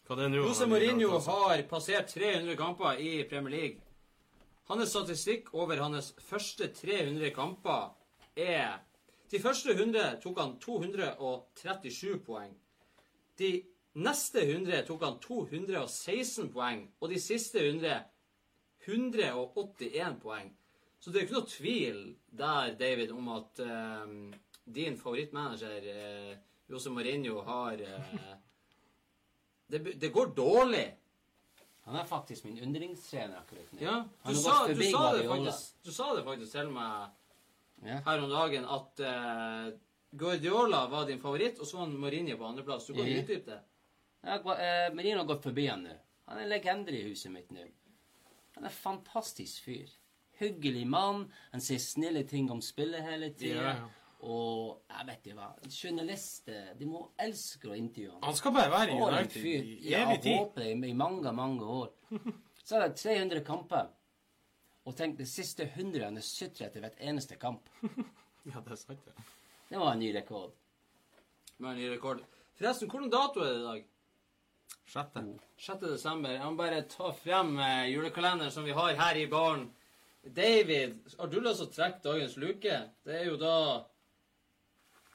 S3: Hva det nå?
S2: Jose Mourinho har passert 300 kamper i Premier League. Hans statistikk over hans første 300 kamper er De første 100 tok han 237 poeng. De neste 100 tok han 216 poeng. Og de siste 100 181 poeng. Så det er ikke noe tvil der, David, om at eh, din favorittmanager, eh, Jose Mourinho, har eh, det, det går dårlig.
S4: Han er faktisk min yndlingstrener akkurat nå.
S2: Ja, du sa, du, sa det faktisk, du sa det faktisk til meg
S4: Ja.
S2: her om dagen at uh, Guardiola var din favoritt, og så var Mourinho på andreplass. Du kan
S4: Ja.
S2: utdype det.
S4: Ja, uh, eh, har gått forbi han nå. Han er en legende i huset mitt nå. Han er en fantastisk fyr. Hyggelig mann. Han sier snille ting om spillet hele tida.
S3: Ja.
S4: Og jeg vet ikke hva Journalister de må elske å intervjue ham.
S3: Han skal bare være i United i evig tid.
S4: håper det i mange, mange år. Så er det 300 kamper. Og tenk, det siste 100 han er sutra etter hvert eneste kamp.
S3: Ja, det er sant, det.
S4: Det var en ny rekord.
S2: Det var en ny rekord. Forresten, hvilken dato er det i dag?
S3: 6.
S2: 6. desember. Jeg må bare ta frem eh, julekalenderen som vi har her i baren. David, har du lyst til å trekke dagens luke? Det er jo da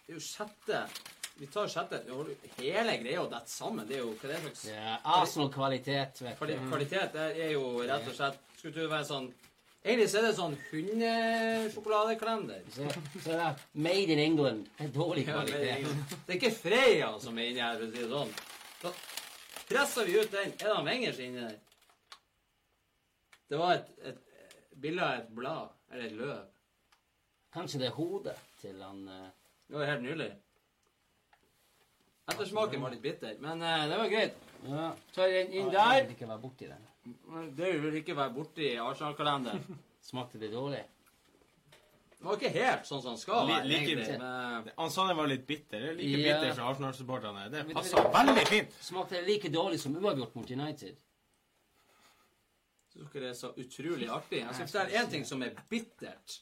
S2: Det er jo sjette. Vi tar sjette. Hele greia detter sammen. Det er jo hva det er slags
S4: er Arsenal-kvalitet, vet
S2: Kvali
S4: du.
S2: kvalitet det er jo rett og slett Skulle tro det var en sånn Egentlig så er det en sånn hundesjokoladekalender.
S4: Så, så er Made in England. Det er dårlig kvalitet.
S2: Ja, det er ikke Freya som er inni her, for å si det sånn. Da presser vi ut den. Er det han Wengers inni der? Det var et, et bilde av et blad, eller et løv.
S4: Kanskje det er hodet til han eh,
S2: Det var helt nylig. Ettersmaken var litt bitter, men eh, det var greit.
S4: Ja.
S2: Tør den inn
S4: Jeg
S2: der.
S4: vil ikke være borti den.
S2: Det vil ikke være borti Arsenal-kalenderen.
S4: Smakte det dårlig?
S2: Det var ikke helt sånn som han skal
S3: Li-
S2: være,
S3: like
S2: egentlig.
S3: det.
S2: Men,
S3: Han sa den var litt bitter. Det er Like
S4: Ja.
S3: bitter som Arsenal-supporterne. Det
S4: Men-
S3: passer veldig fint.
S4: Smakte det like dårlig som uavgjort mot United?
S2: Jeg syns dere er så utrolig artig. Jeg syns det er en ting som er bittert.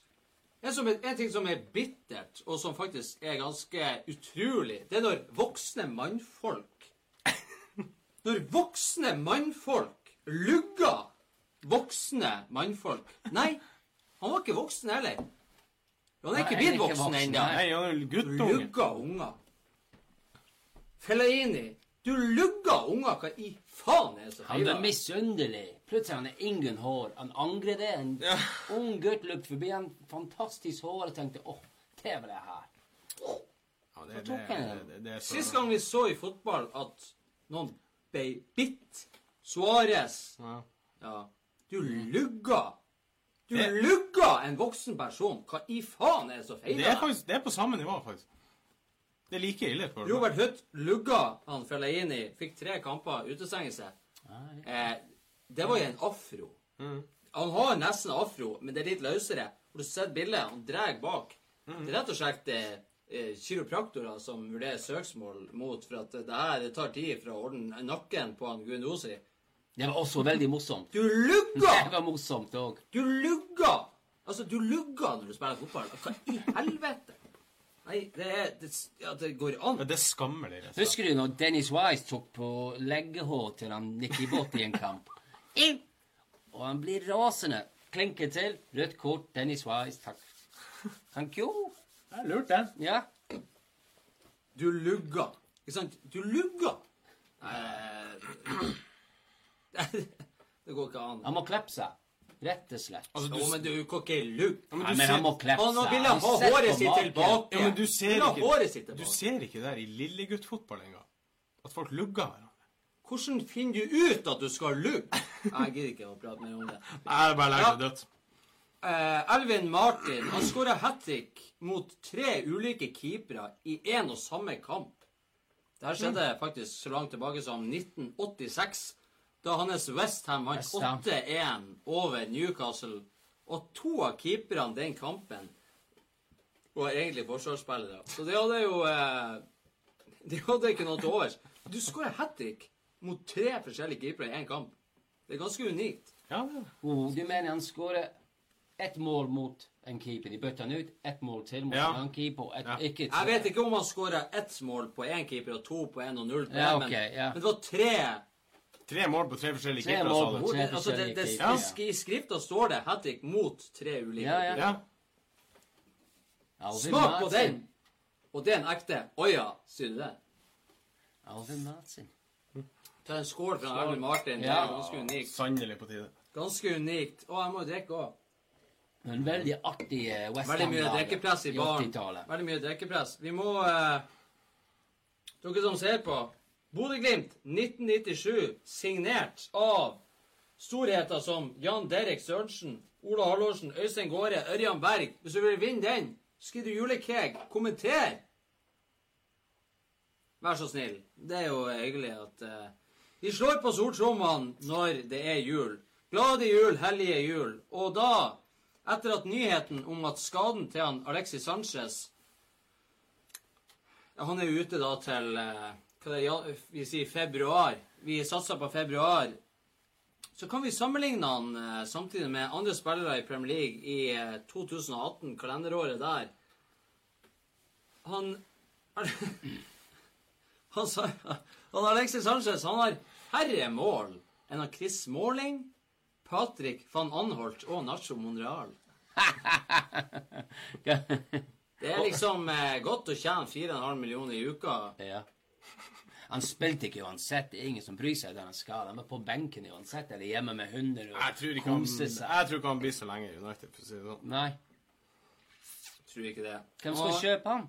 S2: En, som en ting som er bittert, og som faktisk er ganske utrolig, det er når voksne mannfolk Når voksne mannfolk lugger voksne mannfolk Nei, han var ikke voksen heller. Han er ikke blitt voksen ennå.
S3: Lugger er
S2: unger. Fellaini Du lugger unger! Hva i faen er det som
S4: Han er misunnelig. Plutselig han er ingen Hår. Han angrer det. En ung gutt løp forbi en fantastisk hår og tenkte åh, det var det her.
S3: Ja, det, det, det, det, så
S2: Sist gang vi så i fotball at noen ble bitt Suárez
S3: ja.
S2: Ja. Du lugger! Du
S3: Det-
S2: lugger en voksen person! Hva i faen er det som feiler?
S3: Det er
S2: deg?
S3: faktisk det er på samme nivå, faktisk. Det er like ille. For
S2: Robert Hutt lugga han Fellaini, fikk tre kamper utestengelse. Eh, det var jo en afro.
S3: Mm.
S2: Han har nesten afro, men det er litt løsere. Har du ser bildet, han drar bak.
S3: Mm.
S2: Det er rett og slett eh, eh, kiropraktorer som vurderer søksmål mot for at det her det tar tid for å ordne nakken på han Guendouzi.
S4: Det var også veldig morsomt.
S2: Du
S4: Det var morsomt òg.
S2: Du lugga! Altså, du lugga når du spiller fotball. Hva i helvete? Nei, det er det, Ja, det går an.
S3: Men det er skammelig. rett.
S4: Husker du når Dennis Wise tok på leggehår til han Nikki Bott i en kamp? In! Og han blir rasende. Klinker til. Rødt kort. Dennis Wise. Takk. Thank you.
S3: Det er lurt, det.
S4: Ja.
S2: Du lugger. Ikke sant? Du lugger. Eh, det går ikke an.
S4: Han må klippe seg. Rett og slett.
S3: Altså,
S2: Jo, men du kan ikke lugge.
S3: Ja,
S4: Nei, men
S3: ser-
S4: han må klippe
S2: Han
S4: seg.
S2: ville
S4: vil du
S2: ha håret sitt tilbake.
S3: Ja, men du ser ikke-
S2: håret sitt
S3: Du
S2: tilbake.
S3: ser ikke der i lilleguttfotball engang. At folk lugger hverandre.
S2: Hvordan finner du ut at du skal lugge? Jeg gidder ikke å prate mer om det.
S3: Nei, det er bare legger
S2: Ja.
S3: det dødt.
S2: Uh, Elvin Martin han skåra hat trick mot tre ulike keepere i én og samme kamp. Det her skjedde faktisk så langt tilbake som 1986, da hans Westham vant
S4: West Ham.
S2: 8-1 over Newcastle. Og to av keeperne den kampen var egentlig forsvarsspillere. Så de hadde jo eh, De hadde ikke noe til overs. Du skårer hat trick mot tre forskjellige keepere i én kamp. Det er ganske unikt.
S3: Ja, det er.
S4: Oh, du mener han skårer ett mål mot en keeper? De bytter han ut. Ett mål til mot
S3: Ja.
S4: en annen keeper. Et,
S3: Ja.
S4: ikke
S2: Jeg vet ikke om han skåra ett mål på én keeper og to på én og null på
S4: Ja,
S2: okay,
S4: ok,
S2: men, men det var tre
S3: Tre mål på tre forskjellige keepere, sa du.
S4: tre
S2: altså det, det,
S3: Ja.
S2: I sk- skrifta står det hat trick mot tre ulike.
S4: Ja, ja.
S3: Ja.
S2: Smak på den! Og det er en ekte. Å sier du det?
S4: Alvin Madsen.
S2: Ta en skål fra Erlend Martin. Det er ganske unikt.
S3: Sannelig på tide.
S2: Ganske unikt. Å, jeg må jo drikke òg.
S4: En veldig artig eh, West
S2: Veldig mye drikkepress i baren. Veldig mye drikkepress. Vi må uh, Dere som ser på. Bodø-Glimt 1997, signert av storheter som Jan Derek Sørensen, Ola Hallorsen, Øystein Gårde, Ørjan Berg. Hvis du vil vinne den, skriv du julekeg. Kommenter! Vær så snill. Det er jo hyggelig at uh, Vi slår på stortrommene når det er jul. Glade jul, hellige jul. Og da, etter at nyheten om at skaden til han Alexis Sanchez ja, Han er ute da til eh, hva det er, vi sier februar. Vi satser på februar. Så kan vi sammenligne han eh, samtidig med andre spillere i Premier League i eh, 2018, kalenderåret der. Han Han sa han Alexis Sanchez han har færre mål enn han Chris Smalling, Patrick van Anholt og Nacho Monreal. Det er liksom eh, godt å tjene 4,5 millioner i uka.
S4: ja. Han spilte ikke uansett. Det er ingen som bryr seg der han skal. Han var på benken uansett, eller hjemme med hunder og
S3: Jeg tror ikke han,
S4: seg.
S3: jeg tror ikke han blir så lenge i United, for å si det sånn.
S4: Nei.
S2: Tror ikke det.
S4: Hvem skal
S2: Og
S4: kjøpe han?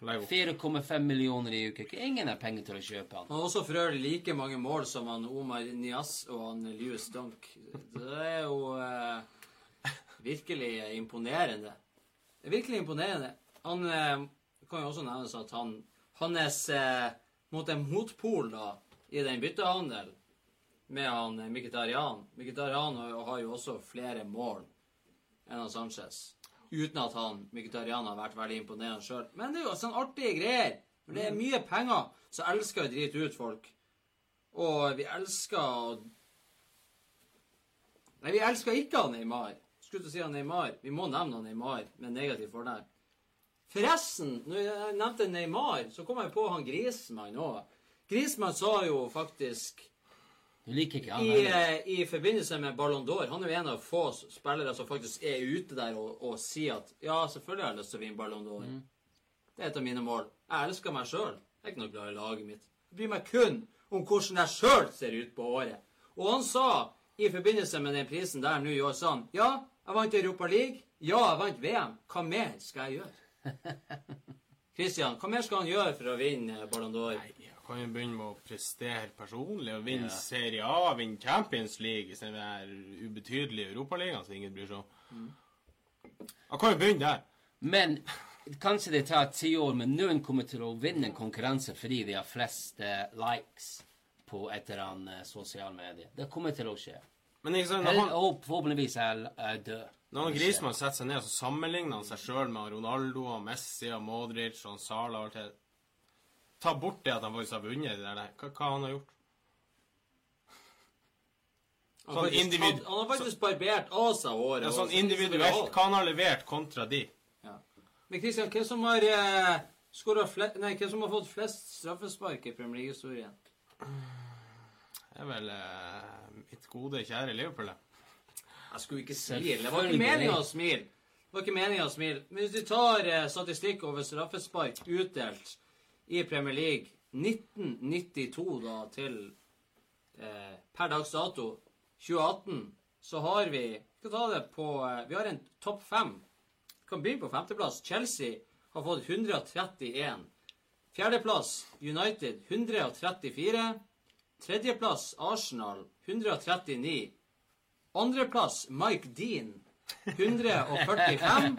S4: 4,5 millioner i uka. Ikke Ingen har penger til å kjøpe han.
S2: Han har også for øvrig like mange mål som han Omar Nias og han Lewis Dunk. Det er jo eh, virkelig imponerende. Er virkelig imponerende. Han eh, kan jo også nevnes at han hans eh, mot en motpol da, i den byttehandelen med han eh, Mkhitaryan. Mkhitaryan har, jo også flere mål enn han Sanchez. Uten at han Mkhitaryan har vært veldig imponerende sjøl. Men det er jo sånn artige greier. For det er mye penger, så elsker å drite ut folk. Og vi elsker å Nei, vi elsker ikke han Neymar. Skulle til å si han Neymar. Vi må nevne han Neymar med negativ fordel. Forresten, når jeg nevnte Neymar, så kom jeg på han Grismann òg. Grismann sa jo faktisk
S4: Du liker ikke han
S2: i,
S4: heller.
S2: eh, I forbindelse med Ballon d'Or Han er jo en av få spillere som faktisk er ute der og, og sier at ja, selvfølgelig har jeg lyst til å vinne Ballon d'Or. Det er et av mine mål. Jeg elsker meg sjøl. Jeg er ikke noe glad i laget mitt. Jeg bryr meg kun om hvordan jeg sjøl ser ut på året. Og han sa i forbindelse med den prisen der nå i år sa han, Ja, jeg vant Europa League. Ja, jeg vant VM. Hva mer skal jeg gjøre? Christian, hva mer skal han gjøre for å vinne Ballon d'Or?
S3: Nei, jeg kan jo begynne med å prestere personlig og vinne Serie A, vinne Champions League istedenfor den ubetydelige Europaligaen som ingen bryr seg om. Han kan jo begynne der.
S4: Men kanskje det tar ti år, men noen kommer til å vinne en konkurranse fordi de har flest eh, likes på et eller annet eh, sosiale medier. Det kommer til å skje.
S3: Men ikke sant, han,
S4: og forhåpentligvis er jeg død.
S3: Når han Griezmann setter seg ned, så sammenligner han seg sjøl med Ronaldo og Messi og Modric og Sala og alt det. Ta bort det at han faktisk har vunnet det der. Hva, hva han har gjort?
S2: Han,
S3: Sånn
S2: faktisk,
S3: individ-
S2: han, han har faktisk barbert av seg håret.
S3: Ja, sånn individuelt, hva han har levert kontra de.
S2: Ja. Men Christian, hvem som har eh, flest, Nei, hvem som har fått flest straffespark i Premier League-historien?
S3: Det er vel eh, mitt gode, kjære Liverpool. det.
S2: Jeg skulle ikke smile. Det var ikke meninga å smile. Det var ikke meningen å smile. Men hvis du tar eh, statistikk over straffespark utdelt i Premier League 1992 da til eh, per dags dato 2018, så har vi skal ta det på eh, Vi har en topp fem. Kan begynne på femteplass. Chelsea har fått 131. Fjerdeplass United 134. Tredjeplass Arsenal 139. Andreplass Mike Dean 145.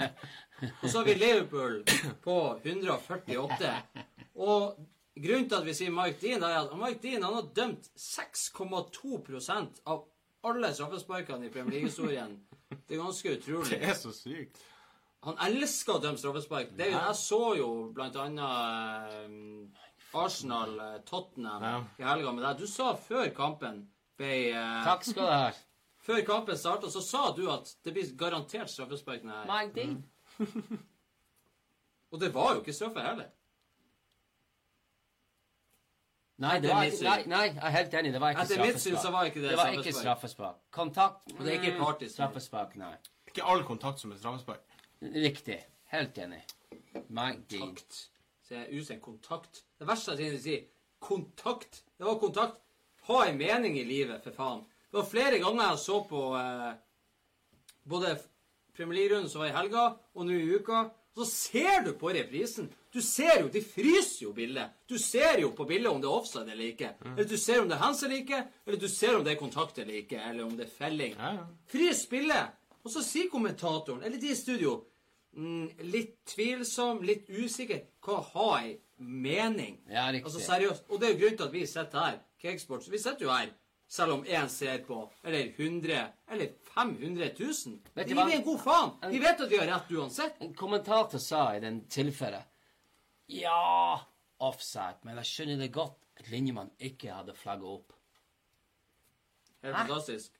S2: Og så har vi Liverpool på 148. Og grunnen til at vi sier Mike Dean, er at Mike Dean han har dømt 6,2% av alle straffesparkene i Premier League-historien. Det er ganske utrolig.
S3: Det er så sykt.
S2: Han elsker å dømme straffespark. Det, er jeg så jo blant annet eh, Arsenal, eh, Tottenham i helga med deg. Du sa før kampen ble eh,
S4: Takk skal du ha.
S2: Før kampen starta, så sa du at det blir garantert straffespark.
S4: Nei. Dean.
S2: Og det var jo ikke straffe heller.
S4: Nei, det var
S2: mitt
S4: ikke,
S2: syn.
S4: nei, nei, jeg er helt enig. Det var ikke
S2: Etter mitt syn så
S4: straffespark.
S2: var ikke det
S4: Det var ikke
S2: straffespark.
S4: Kontakt
S2: Og det er ikke party.
S4: Straffespark, nei.
S3: Ikke all kontakt som er straffespark.
S4: Riktig. Helt enig. My Dean.
S2: Kontakt. Så jeg er usendt kontakt. Det verste jeg sier kontakt. Det var kontakt. Ha en mening i livet, for faen. Det var flere ganger jeg så på eh, både Premier League-runden som var i helga, og nå i uka. Så ser du på reprisen. Du ser jo, De fryser jo bildet. Du ser jo på bildet om det er offside eller ikke. Eller du ser om det er hands eller ikke. Eller du ser om det er kontakt eller ikke. Eller om det er felling.
S3: Ja, ja.
S2: Frys bildet! Og så sier kommentatoren, eller de i studio, mm, litt tvilsom, litt usikker, hva har jeg mening?
S4: Ja.
S2: Altså seriøst. Og det er jo grunnen til at vi sitter her, Cakesports. Vi sitter jo her selv om én ser på, eller 100, eller 500 000.
S4: Vet
S2: vi en god faen. Vi vet at vi har rett uansett.
S4: En kommentator sa i den tilfellet Ja, offside, men jeg skjønner det godt at linjemann ikke hadde flagget opp.
S2: Helt
S4: Hæ?
S2: fantastisk.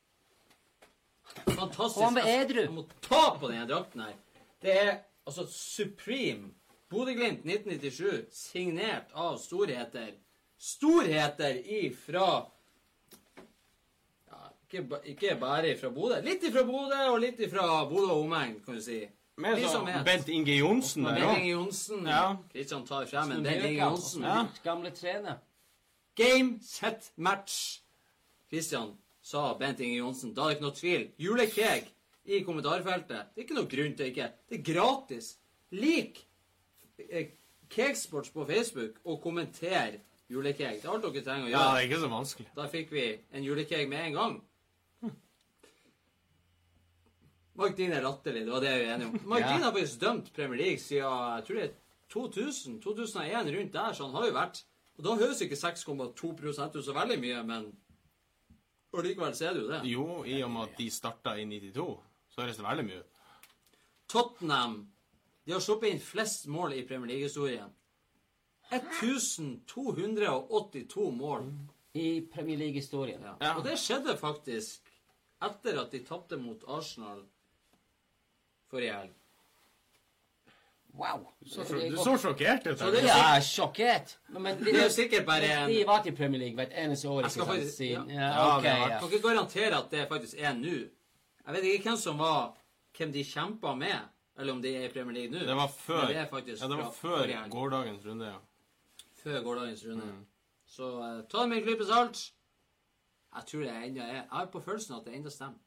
S2: Fantastisk.
S4: Og han
S2: ble
S4: edru.
S2: Jeg må ta på denne drakten her. Det er altså Supreme. Bodø-Glimt 1997, signert av storheter. Storheter ifra ikke, ikke bare fra Bodø. Litt ifra Bodø, og litt ifra Bodø og omegn, kan du si.
S3: Med sånn. Bent Inge Johnsen der
S2: Bent. Inge Johnsen.
S3: Ja.
S2: Kristian tar frem en Bent Inge Johnsen.
S3: Ja.
S4: Gamle trener.
S2: Game, set, match. Kristian sa Bent Inge Johnsen. Da er det ikke noe tvil. Julekeg i kommentarfeltet. Det er ikke noe grunn til ikke. Det er gratis. Lik eh, Cakesports på Facebook og kommenter julekeg. Det er alt dere trenger å gjøre.
S3: Ja, det er ikke så vanskelig.
S2: Da fikk vi en julekeg med en gang. Er latterlig, det var det vi er enige om. Mark
S4: Ja.
S2: Har faktisk dømt Premier League siden jeg tror det er 2000, 2001, rundt der, så han har jo vært Og da høres ikke 6,2 ut så veldig mye, men Og likevel så er det jo det.
S3: Jo, i og med at de starta i 92, så høres det veldig mye ut.
S2: Tottenham de har sluppet inn flest mål i Premier League-historien. 1282 mål.
S4: I Premier League-historien.
S2: Ja.
S3: Ja.
S2: Og det skjedde faktisk etter at de tapte mot Arsenal forrige helg.
S4: Wow.
S3: Så, du så sjokkert ut.
S2: Så det
S4: Ja, jeg er sjokkert. Men, men
S2: Det er jo sikkert bare en
S4: De har vært i Premier League hvert eneste år.
S2: Jeg skal
S4: sant?
S2: faktisk-
S4: Siden-
S2: ja.
S4: Ja, ok,
S3: Ja, det
S4: ja.
S2: Kan ikke garantere at det faktisk er nå. Jeg vet ikke hvem som var Hvem de kjempa med, eller om de er i Premier League nå.
S3: Det var før,
S2: det faktisk
S3: ja, det var før gårsdagens runde, ja.
S2: Før gårsdagens runde. Så uh, ta det med en klype salt. Jeg tror det enda er Jeg har på følelsen at det ennå stemmer.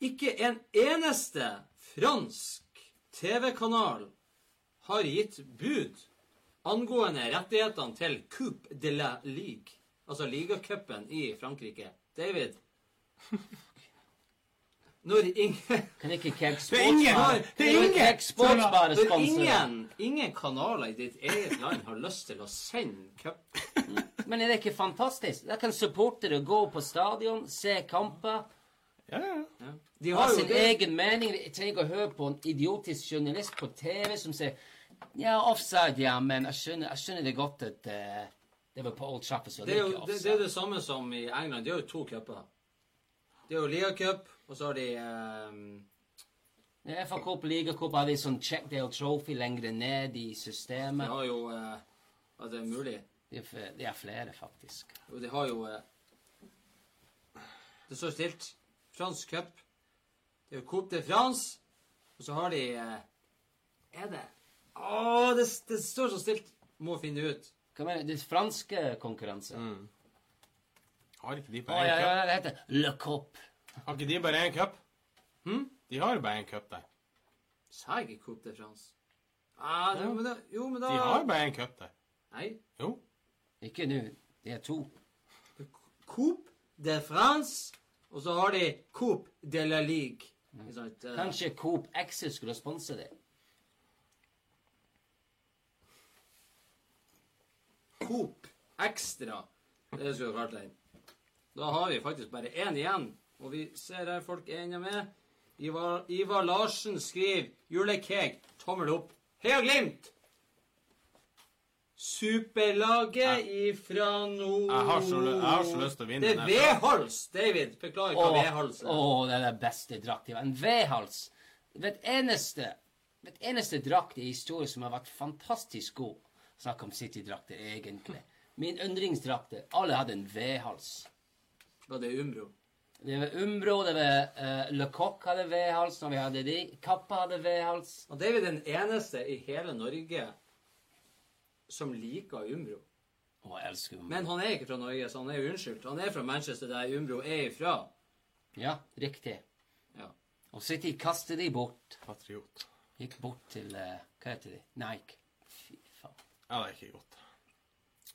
S2: Ikke en eneste fransk TV-kanal har gitt bud angående rettighetene til Coupe de la Ligue, altså ligacupen i Frankrike. David? Når ingen
S4: Kan ikke Keg Sports bare
S3: det er ingen-
S2: Når ingen, ingen kanaler i ditt eget land har lyst til å sende cup
S4: Men er det ikke fantastisk? Da kan supportere gå på stadion, se kamper,
S3: Ja, ja.
S2: ja. De har
S4: sin
S2: det.
S4: egen mening. Jeg trenger ikke å høre på en idiotisk journalist på TV som sier Ja, offside, ja, men jeg skjønner, jeg skjønner det godt at uh, det var på Old Trafford, så
S2: Det
S4: det
S2: er jo det, det, er det samme som i England. De har jo to cuper. Det er jo ligacup, og så har de um
S4: Ja, FA Cup, Ligacup har de sånn Checkdale Trophy lenger ned i
S2: De
S4: systemet.
S2: har jo eh, At det er mulig.
S4: De er, er flere, faktisk.
S2: Jo, de har jo eh, Det står stilt. Fransk cup. Det er jo Coupe de France, og så har de eh, Er det Å, det, det står så stilt. Må finne ut.
S4: Hva mener du? Det franske konkurranse.
S3: Mm. Har ikke de bare
S4: ja,
S3: cup?
S4: ja, det heter Le Coupe
S3: Har ikke de bare én cup?
S2: Hm?
S3: De har bare én cup der.
S2: Sa jeg ikke Coupe de France? Ah, det,
S3: Ja.
S2: men da, jo, men da
S3: De har bare én cup der.
S2: Nei.
S3: Jo.
S4: Ikke nå. Det er to.
S2: Coupe de France, og så har de Coop de la Ligue. Mm.
S4: Kanskje Coop Exit skulle sponse dem?
S2: Coop Extra. Det skulle vi kalt den. Da har vi faktisk bare én igjen. Og vi ser her folk er ennå med. Ivar, Ivar Larsen skriver 'Julekake'. Tommel opp. Heia Glimt! Superlaget ifra nord
S3: Jeg har så- jeg har så lyst til å vinne
S2: Det er V-hals, David. Beklager hva
S4: Åh,
S2: vedhals er.
S4: åh, det er det beste drakt. En V-hals. Hvert eneste vet eneste drakt i historien som har vært fantastisk god. Snakk om City-drakter, egentlig. Min yndlingsdrakter. Alle hadde en V-hals.
S2: Var det Umbro?
S4: Det var Umbro, det var uh, Le Coq hadde V-hals når vi hadde de. Kappa hadde V-hals.
S2: Og David er den eneste i hele Norge som liker Umbro.
S4: Å, jeg elsker Umbro.
S2: Men han er ikke fra Norge, så han er unnskyldt. Han er fra Manchester, der Umbro er ifra.
S4: Ja, riktig.
S2: Ja.
S4: Og City kaster de bort.
S3: Patriot.
S4: Gikk bort til eh, Hva heter de? Nike. Fy faen.
S3: Ja, det er ikke godt.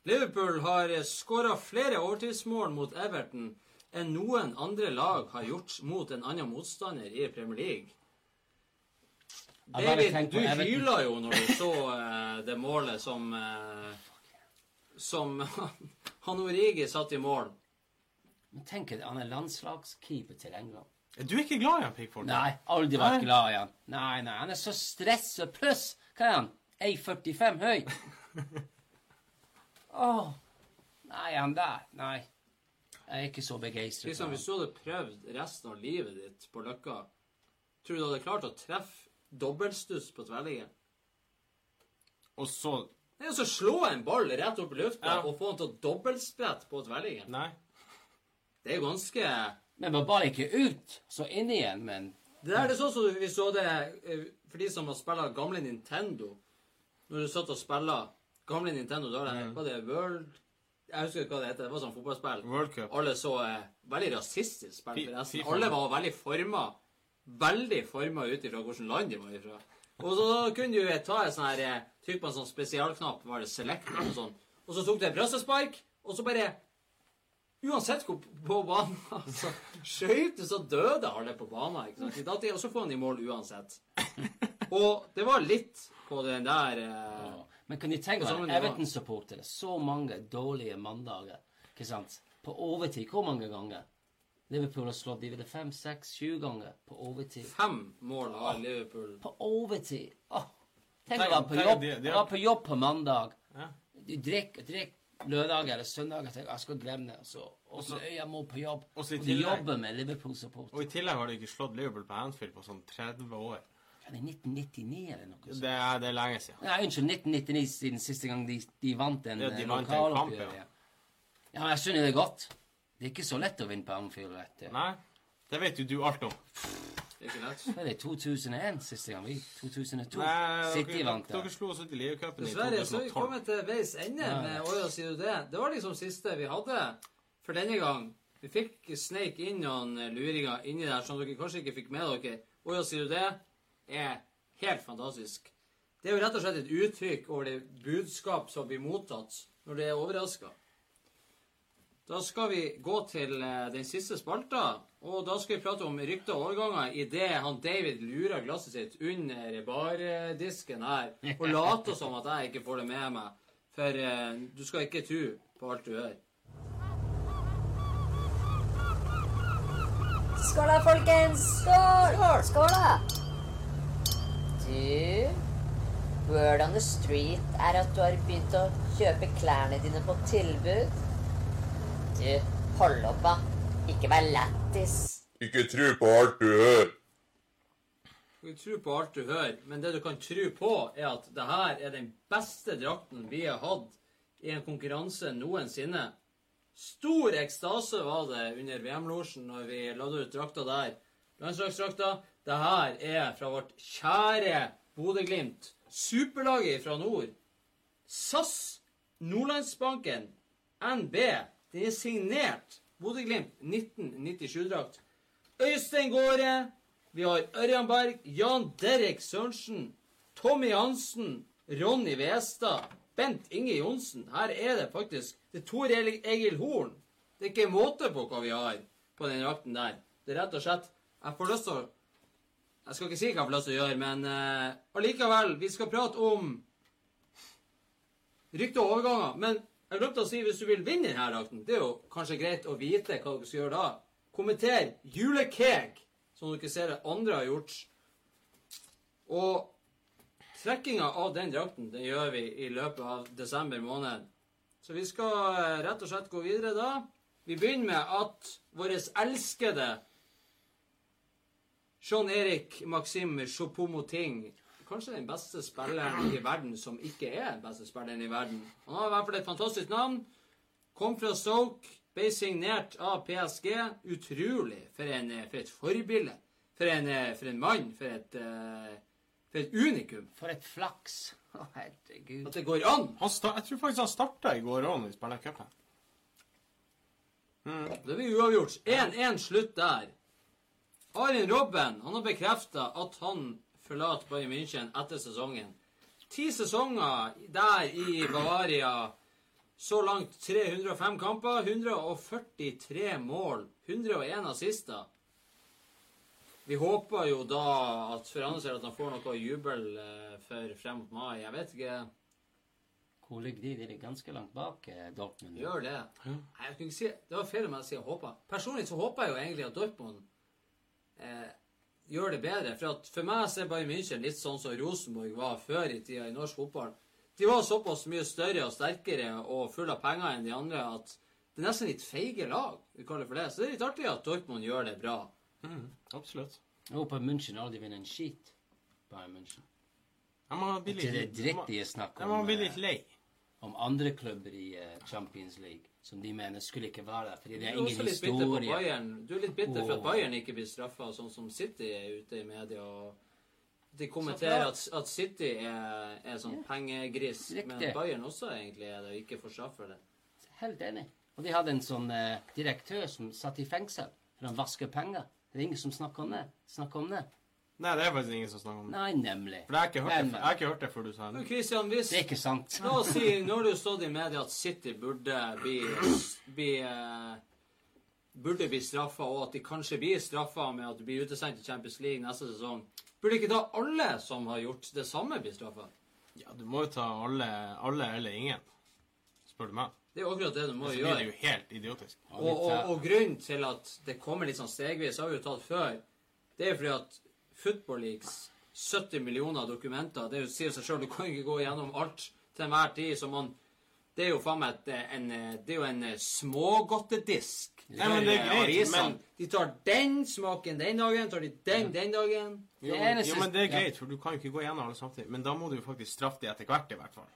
S2: Liverpool har skåra flere overtidsmål mot Everton enn noen andre lag har gjort mot en annen motstander i Premier League.
S4: Jeg bare
S2: David,
S4: tenker
S2: du
S4: på
S2: hyla jo når du så uh, det målet som uh, Som han Origi satt i mål.
S4: Men tenk deg, han er landslagskeeper til England.
S3: Er du ikke glad i han, Pickford?
S4: Nei, aldri vært
S3: Nei.
S4: glad i han. Nei, nei, han er så stressa. Pluss, hva er han? 1,45 høy. Åh. Nei, han der. Nei. Jeg er ikke så begeistret.
S2: Liksom, hvis du hadde prøvd resten av livet ditt på Løkka, tror du du hadde klart å treffe dobbeltstuss på tverrliggeren.
S3: Og så
S2: Det er jo så slå en ball rett opp i lufta
S3: Ja.
S2: og få den til å dobbeltsprette på tverrliggeren.
S3: Nei.
S2: Det er jo ganske
S4: Men var bare ikke ut, så inn igjen, men
S2: Det der det er sånn som vi så det eh, For de som har spilt gamle Nintendo Når du satt og spilte gamle Nintendo, da var det, var det World Jeg husker ikke hva det heter. Det var sånn fotballspill.
S3: World Cup.
S2: Alle så eh, veldig rasistisk spill, forresten. Alle var veldig forma. Veldig forma ut ifra hvilket land de var ifra. Og så kunne du ta en sånn her eh, Trykk på en sånn spesialknapp, var det select og sånn. Og så tok du et brassespark, og så bare Uansett hvor på banen altså, skøyt du, så døde alle på banen. ikke sant? I dag, Og så får han i mål uansett. Og det var litt på den der eh,
S4: ja. Men kan de tenke
S2: nivå.
S4: Everton-supportere? Så mange dårlige mandager. Ikke sant? På overtid. Hvor mange ganger? Liverpool har slått de vel fem, seks, sju ganger på overtid.
S2: Fem mål har Liverpool.
S4: På overtid! Åh. Tenk å være på jobb,
S3: de- de-
S4: på jobb på mandag.
S3: Ja.
S4: Du drikker, drikk lørdag eller søndag og tenker jeg skal glemme det. Og så og så jeg må på jobb.
S3: og
S4: de
S3: tillegg-
S4: jobber med Liverpool-support.
S3: Og i tillegg har de ikke slått Liverpool på Anfield på sånn 30 år.
S4: Er det 1999 eller noe sånt?
S3: Det er, det er lenge siden.
S4: Nei, unnskyld. 1999 siden siste gang de, de vant en
S3: Ja, de vant en
S4: lokaloppgjør.
S3: kamp, ja.
S4: ja. ja, men jeg skjønner det godt. Det er ikke så lett å vinne på Anfield. Vet du.
S3: Nei, det vet jo du alt om.
S2: Det er ikke lett.
S4: Det 2001 siste gang? Vi 2002?
S3: Nei,
S4: City
S3: dere,
S4: vant
S3: dere slo oss ut i Ligacupen i
S2: Dessverre så er vi
S3: 2012.
S2: kommet til veis ende
S4: Ja.
S2: med Åja sier du det. Det var liksom siste vi hadde for denne gang. Vi fikk sneik inn noen luringer inni der som dere kanskje ikke fikk med dere. Åja sier du det er helt fantastisk. Det er jo rett og slett et uttrykk over det budskap som blir mottatt når det er overraska. Da skal vi gå til eh, den siste spalta, og da skal vi prate om rykter og overganger idet han David lurer glasset sitt under bardisken her og later som at jeg ikke får det med meg. For eh, du skal ikke tro på alt du hører.
S5: Skål da, folkens! Skål! Skål, da! Du, word on the street er at du har begynt å kjøpe klærne dine på tilbud. Du, hold opp, da. Ikke vær lættis.
S1: Ikke tro på alt du hører.
S2: Du kan tro på alt du hører, men det du kan tro på, er at det her er den beste drakten vi har hatt i en konkurranse noensinne. Stor ekstase var det under VM-losjen når vi ladde ut drakta der. Landslagsdrakta. Det her er fra vårt kjære Bodø-Glimt. Superlaget fra nord. SAS, Nordlandsbanken, NB. Den er signert Bodø-Glimt 1997-drakt. Øystein Gaare. Vi har Ørjan Berg, Jan Derek Sørensen, Tommy Hansen, Ronny Westad, Bent Inge Johnsen. Her er det faktisk Det er Tor Egil Horn. Det er ikke måte på hva vi har på den drakten der. Det er rett og slett Jeg får lyst til å Jeg skal ikke si hva jeg får lyst til å gjøre, men allikevel. Vi skal prate om rykter og overganger. Men jeg brukte å si hvis du vil vinne denne drakten, det er jo kanskje greit å vite hva dere skal gjøre da. Kommenter julekeg, som dere ser at andre har gjort. Og trekkinga av den drakten den gjør vi i løpet av desember måned. Så vi skal eh, rett og slett gå videre da. Vi begynner med at vår elskede Jean-Erik Maxim Choupo-Moting Kanskje den beste spilleren i verden som ikke er den beste spilleren i verden. Han har i hvert fall et fantastisk navn. Kom fra Stoke, ble signert av PSG. Utrolig for, en, for et forbilde. For en, for en mann. For et, eh, for et unikum.
S4: For et flaks. Å, herregud.
S2: At det går an.
S3: Han sta jeg tror faktisk han starta i går òg når vi spilte cupen.
S2: Det blir uavgjort. 1-1 slutt der. Arin Robben han har bekrefta at han forlater Bayern München etter sesongen. Ti sesonger der i Bavaria. Så langt 305 kamper, 143 mål, 101 assister. Vi håper jo da at for at han får noe jubel eh, for frem mot mai. Jeg vet ikke.
S4: Hvor ligger de? De ligger ganske langt bak eh, Dortmund.
S2: Gjør det. Nei, jeg kunne ikke si, det var feil om jeg sier håper. Personlig så håper jeg jo egentlig at Dortmund eh, gjør det bedre. For at for meg så er Bayern München litt sånn som Rosenborg var før i tida i norsk fotball. De var såpass mye større og sterkere og fulle av penger enn de andre at det er nesten litt feige lag, vi kaller for det. Så det er litt artig at Dortmund gjør det bra.
S3: Absolutt.
S4: Jeg håper München aldri vinner en skit. Bayern München.
S3: Jeg må bli
S4: litt, det
S3: er
S4: dritt de er om.
S3: jeg må
S4: om,
S3: bli
S4: eh,
S3: litt lei.
S4: om andre klubber i eh, Champions League som de mener skulle ikke være der. Fordi det
S2: er
S4: er ingen historie.
S2: Du er litt bitter for at Bayern ikke blir straffa, sånn som City er ute i media. og De kommenterer at, at City er, er sånn pengegris, men Bayern også egentlig er det, og ikke får straff for det.
S4: Helt enig. Og de hadde en sånn eh, direktør som satt i fengsel for han vasker penger. Det er ingen som snakker om det. Snakker om det.
S3: Nei, det er faktisk ingen som snakker om det.
S4: Nei, nemlig.
S3: For jeg har ikke hørt det, jeg har ikke hørt det før du sa
S2: Men
S3: det.
S2: Christian, hvis
S4: Det er ikke sant.
S2: La oss si, nå har det stått i media at City burde bli, bli eh, Burde bli straffa, og at de kanskje blir straffa med at de blir utestengt i Champions League neste sesong. Burde ikke da alle som har gjort det samme, bli straffa?
S3: Ja, du må jo ta alle, alle eller ingen, spør du meg.
S2: Det er akkurat det du må gjøre.
S3: det jo helt idiotisk.
S2: Og, og, og grunnen til at det kommer litt sånn stegvis, har vi jo tatt før, det er fordi at Football Leagues 70 millioner dokumenter Det er jo, sier seg sjøl, du kan ikke gå gjennom alt til enhver tid. Så man Det er jo faen meg en, det er jo en smågodtedisk.
S3: Ja, men det er
S2: eh,
S3: greit, men-
S2: De tar den smaken den dagen, tar de den den dagen.
S3: Jo,
S4: Det
S3: men-
S4: eneste-
S3: jo, men det er
S4: ja.
S3: greit, for du kan jo ikke gå gjennom alle samtidig. Men da må du jo faktisk straffe de etter hvert, i hvert fall.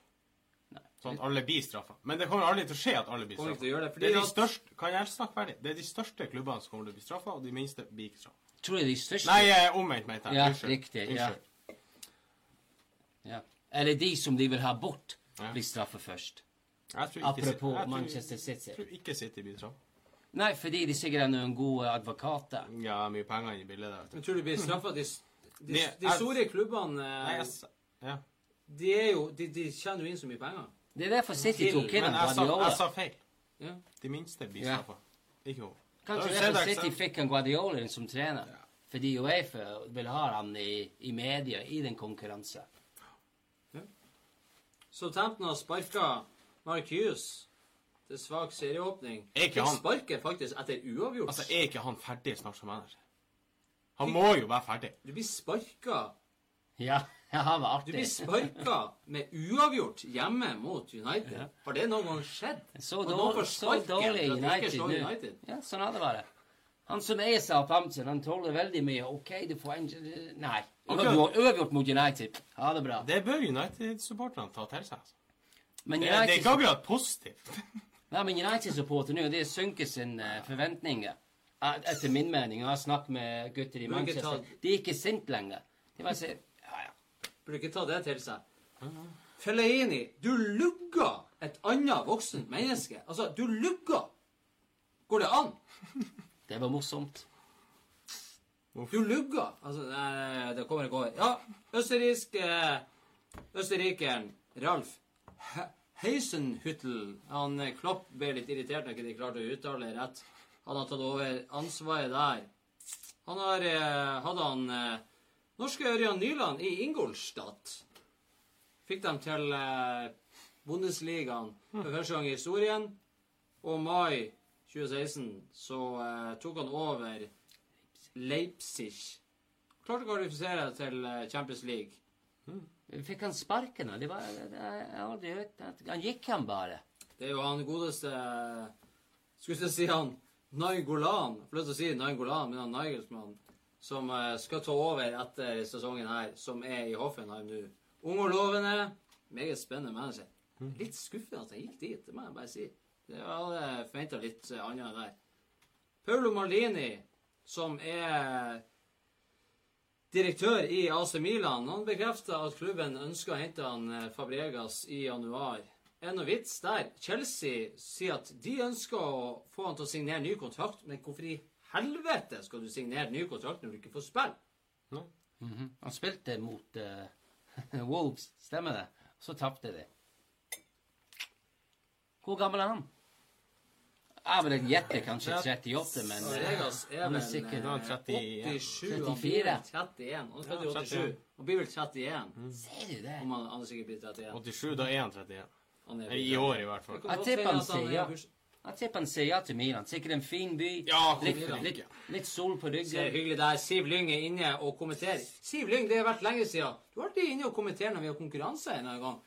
S3: Sånn at alle blir straffa. Men det kommer aldri til å skje at alle blir straffa.
S2: det,
S3: Det de
S2: at-
S3: største, kan jeg snakke ferdig? Det er de største klubbene som kommer til å bli straffa, og de minste blir ikke straffa.
S4: Tror jeg de største
S3: Nei, omvendt, mente jeg.
S4: Ja,
S3: Unnskyld.
S4: riktig. Ja.
S3: Unnskyld.
S4: ja. Eller de som de vil ha bort,
S3: Ja.
S4: blir straffet først. Apropos
S3: jeg
S4: Manchester City.
S3: Jeg tror ikke City blir straffet.
S4: Nei, fordi de sikkert er noen gode advokater.
S3: Ja, mye penger i bildet der. tror du.
S2: Tror de blir straffa. De, de, de,
S3: de
S2: store klubbene
S3: Nei,
S2: eh,
S3: jeg, ja.
S2: de, er jo, de, de tjener jo inn så mye penger.
S4: Det er derfor City tok inn
S3: Men jeg sa, feil.
S2: Ja.
S3: De minste blir
S4: Ja.
S3: straffa. Ikke hun.
S4: Kanskje
S3: Da
S4: derfor
S3: du
S4: City fikk han Guardiola som trener. Fordi Uefa vil ha han i, i media i den konkurransen.
S2: Southampton har sparka Mark Hughes til svak serieåpning.
S3: Er ikke
S2: Fikk
S3: han-
S2: sparket faktisk etter uavgjort.
S3: Altså, er ikke han ferdig snart som manager? Han må jo være ferdig.
S2: Du blir sparka
S4: Ja, ja vært var
S2: Du blir
S4: artig.
S2: sparka med uavgjort hjemme mot United. Har det noen gang skjedd?
S4: Så, dårlig, så dårlig United nå.
S2: United?
S4: Ja, sånn hadde det vært. Han som eier Southampton, han tåler veldig mye. OK, du får en Nei. Du har uavgjort mot United. Ha det bra.
S3: Det bør United-supporterne ta til seg. altså.
S4: Men
S3: Det, det er ikke akkurat positivt.
S4: ja, men United-supporter nå, det synker sine forventninger. Eh, Etter min mening. Jeg har snakket med gutter i Manchester. De er ikke sinte lenger. De bare sier ja, ja.
S2: Burde ikke ta det til seg. Fellaini, du lugga et annet voksent menneske. Altså, du lugga! Går det an?
S4: Det var morsomt.
S2: Du lugga! Altså, nei, det kommer ikke over. Ja, østerriksk eh, Østerrikeren Ralf He- Heisenhüttel Han eh, Klopp ble litt irritert når ikke de klarte å uttale det rett. Han har tatt over ansvaret der. Han har eh, hadde han eh, norske Ørjan Nyland i Ingolstadt. Fikk dem til eh, Bundesligaen for første gang i historien. Og mai 2016 så eh, tok han over Leipzig. Klarte å kvalifisere til eh, Champions League.
S4: Fikk han sparken? Det var, det, det, jeg har aldri hørt Han gikk han bare.
S2: Det er jo han godeste Skulle jeg si han lyst til å si Nainggolan, men han Nigelsmann. Som eh, skal ta over etter sesongen her, som er i Hoffenheim nå. Ung og lovende. Meget spennende manager. Litt skuffende at han gikk dit, det må jeg bare si. Det hadde jeg forventa litt annet enn der. Paulo Maldini, som er direktør i AC Milan, han bekrefter at klubben ønsker å hente han eh, Fabregas i januar. Er det noe vits der? Chelsea sier at de ønsker å få han til å signere ny kontrakt, men hvorfor i helvete skal du signere ny kontrakt når du ikke får spille?
S4: Han spilte mot uh, Wolves, stemmer det? Så tapte de. Hvor gammel er han? Jeg vil gjette kanskje 38, men eh,
S2: Fabregas er
S4: han er sikkert
S2: eh,
S3: Han er 30,
S2: 87, han blir
S4: 34.
S2: vel 31. Han i
S3: Ja,
S2: 87. Han blir vel 31.
S4: Ser du det?
S2: Om han, han er sikkert blitt 31.
S3: 87, da er han 31.
S2: Han er
S3: I år, i hvert fall.
S4: Jeg tipper han sier
S2: er
S4: ja. Jeg tipper han sier ja til Milan. Sikkert en fin by.
S3: Ja,
S4: litt, litt, litt sol på ryggen.
S2: Se hyggelig der. Siv Lyng er inne og kommenterer. Siv Lyng, det har vært lenge siden. Du har alltid inne og kommenterer når vi har konkurranse en gang.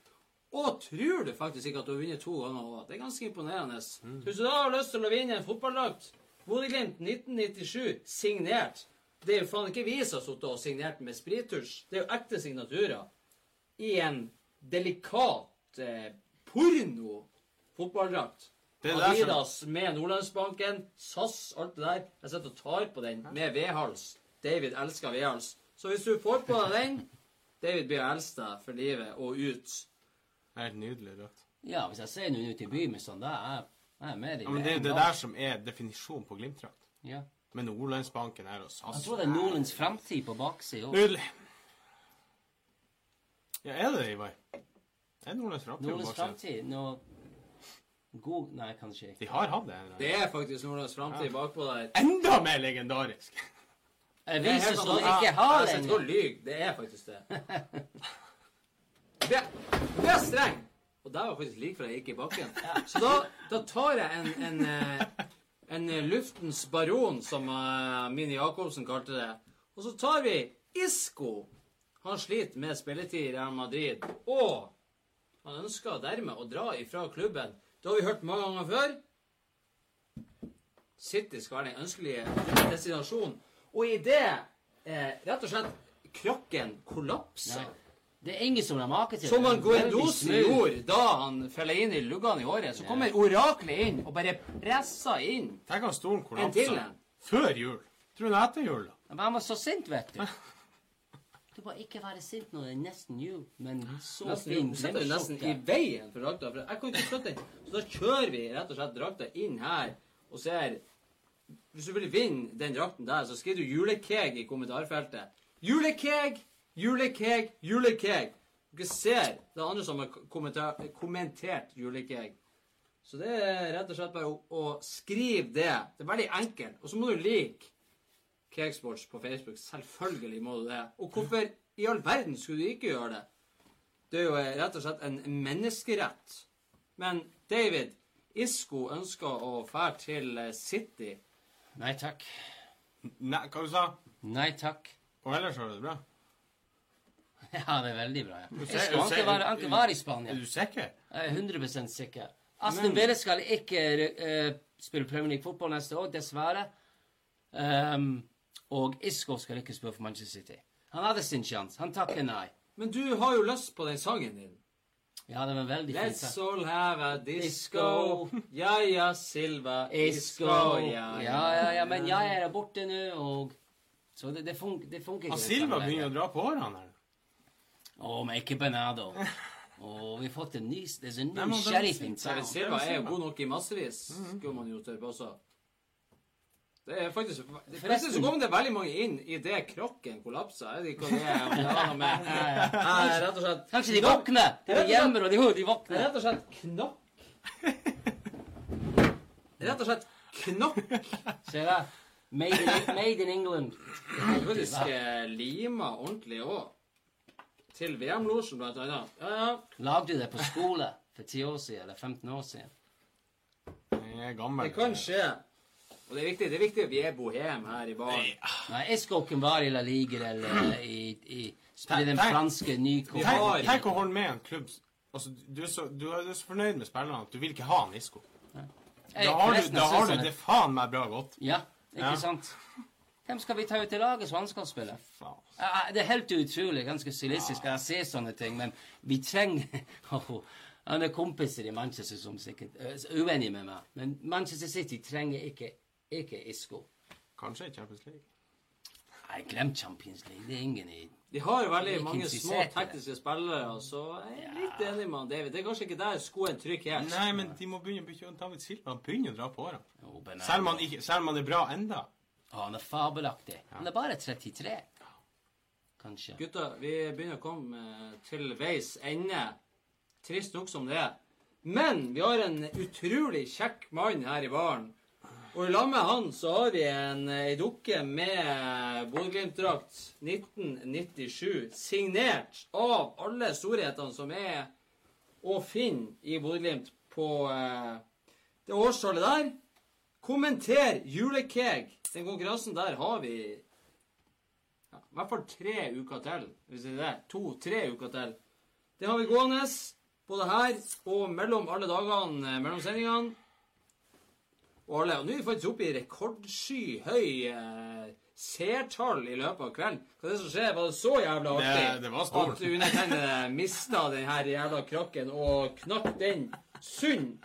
S2: Og tror du faktisk ikke at du har vunnet to ganger? Det er ganske imponerende. Hvis du da har lyst til å vinne en fotballdrakt, Bodø-Glimt 1997, signert Det er jo faen ikke vi som har sittet og signert med sprittusj. Det er jo ekte signaturer. I en delikat eh, porno-fotballdrakt.
S3: Er
S2: Adidas med Nordlandsbanken, SAS, alt det der. Jeg sitter og tar på den med vedhals. David elsker vedhals. Så hvis du får på deg den David blir deg for livet og ut.
S3: Er Helt nydelig rødt.
S4: Ja, hvis jeg ser noen ute i byen med sånn, da er jeg- jeg er med i
S3: Ja, men det er jo det der som er definisjonen på Glimt-drakt.
S4: Ja.
S3: Med Nordlandsbanken her og
S4: Jeg tror det er Nordlands framtid på baksida òg.
S3: Nydelig. Ja, er det det, Ivar? Er det Nordlands framtid? på
S4: baksida? God Nei, kanskje ikke.
S3: De har hatt det. eller?
S2: Det er faktisk Nordlands framtid bakpå der.
S3: Enda mer legendarisk!
S4: Jeg
S2: Det er
S4: viser
S2: helt
S4: som ikke har
S2: det. sitter og
S4: den.
S2: Det er faktisk det. Det, det er streng. Og der var faktisk like før jeg gikk i bakken. Så da, da tar jeg en, en, eh, en eh, luftens baron, som uh, Mini Jacobsen kalte det. Og så tar vi Isco. Han sliter med spilletid i Real Madrid. Og han ønsker dermed å dra ifra klubben. Det har vi hørt mange ganger før. City skal være den ønskelige destinasjonen. Og i det eh, rett og slett krakken kollapser.
S4: Nei. Det er ingen som har make til
S2: Som han
S4: smooth.
S2: gjorde da han feller inn i luggene i håret. Så kommer oraklet inn og bare presser inn.
S3: Tenk at stolen
S2: kollapser
S3: kollapsa før jul. Tror du det er etter jul, da?
S4: Men han var så sint, vet du. Du må ikke være sint når det er nesten jul, men så
S2: Nesten,
S4: fin
S2: du setter jo nesten i veien for drakta. For jeg kan ikke flytte den. Så da kjører vi rett og slett drakta inn her og ser Hvis du vil vinne den drakten der, så skriver du 'julekeg' i kommentarfeltet. Julekeg, julekeg, julekeg. Dere ser det er andre som har kommentert julekeg. Så det er rett og slett bare å, å skrive det. Det er veldig enkelt. Og så må du like Cakesports på Facebook. Selvfølgelig må du det. Og hvorfor i all verden skulle du ikke gjøre det? Det er jo eh, rett og slett en menneskerett. Men David, Isco ønsker å fære til eh, City.
S4: Nei takk.
S3: Nei, hva du sa
S4: Nei takk.
S3: Og ellers har du det bra?
S4: Ja, det er veldig bra. Ja. Jeg skal ikke være, ikke være i Spania.
S3: Er du sikker?
S4: Jeg er 100 sikker. Aston Villa skal ikke uh, spille Premier League-fotball neste år, dessverre. Ehm, og Isco skal ikke spille for Manchester City. Han hadde sin sjanse. Han takker nei.
S2: Men du har jo lyst på den sangen din.
S4: Ja, det var veldig fint.
S2: Let's all have a disco. Ja, ja, Silva.
S4: Isco. Ja, ja, ja, men jeg er borte nå, og Så det, det, fun det funker ikke. Ah,
S3: Silva begynner å dra på årene her.
S4: Å, men ikke Bernardo. Og vi har fått en ny Det en ny sheriff in town.
S2: Silva er jo god nok i massevis, skulle man jo tørre påstå. Det er faktisk
S4: Forresten-
S2: så kom det veldig mange inn i det krokken kollapsa. Jeg vet ikke hva det er. om det har noe med Nei, rett og slett
S4: Kanskje de våkner! De hjemme, og de, de
S2: Det er
S4: våkner.
S2: rett og slett knokk. Rett og slett knokk.
S4: Ser jeg? Made in, made in England.
S2: Faktisk eh, lima ordentlig òg. Til VM-losjen, blant annet. Ja, ja.
S4: Lagde du det på skole for 10 år siden, eller 15 år siden?
S3: Jeg er gammel.
S2: Det kan skje. Og det er viktig, det er viktig at vi er bohem her i baren.
S4: Nei, jeg skal ikke være i La Liga eller i, i i den franske nykom.
S3: Tenk, å holde med en klubb altså, du, er så, du er så fornøyd med spillerne at du vil ikke ha en Isco. Da har du, da har du det faen meg bra godt.
S4: Ja, ikke
S3: Ja.
S4: sant? Hvem skal vi ta ut i laget som han skal spille? Det er helt utrolig, ganske stilistisk Jeg ser sånne ting, men vi trenger Han er kompiser i Manchester som sikkert er uenige med meg, men Manchester City trenger ikke, ikke Isco.
S3: Kanskje i Champions League.
S4: Nei, glem Champions League. Det er ingen i
S2: De har jo
S4: veldig
S2: mange små tekniske spillere, så jeg er litt enig med David. Det er kanskje ikke der skoen trykker helt.
S3: Nei, men de må begynne å bytte David Silva. Han begynner å dra på årene. Selv om han, ikke, selv om han er bra enda.
S4: Å, han er fabelaktig. Han er bare 33. Kanskje.
S2: Gutter, vi begynner å komme eh, til veis ende. Trist nok som det er. Men vi har en utrolig kjekk mann her i baren. Og i lag med han så har vi en ei dukke med Bodø-Glimt-drakt 1997. Signert av alle storhetene som er å finne i Bodø-Glimt på eh, det årstallet der. Kommenter julekeg. Den konkurransen der har vi ja, i hvert fall tre uker til. Hvis det er det. To-tre uker til. Det har vi gående både her og mellom alle dagene eh, mellom sendingene. Og alle. Og nå er vi faktisk oppe i rekordskyhøye eh, seertall i løpet av kvelden. Hva er det som skjer? Var det så jævla artig
S3: Det- det var
S2: at undertegnede mista den her jævla krokken og knakk den sund?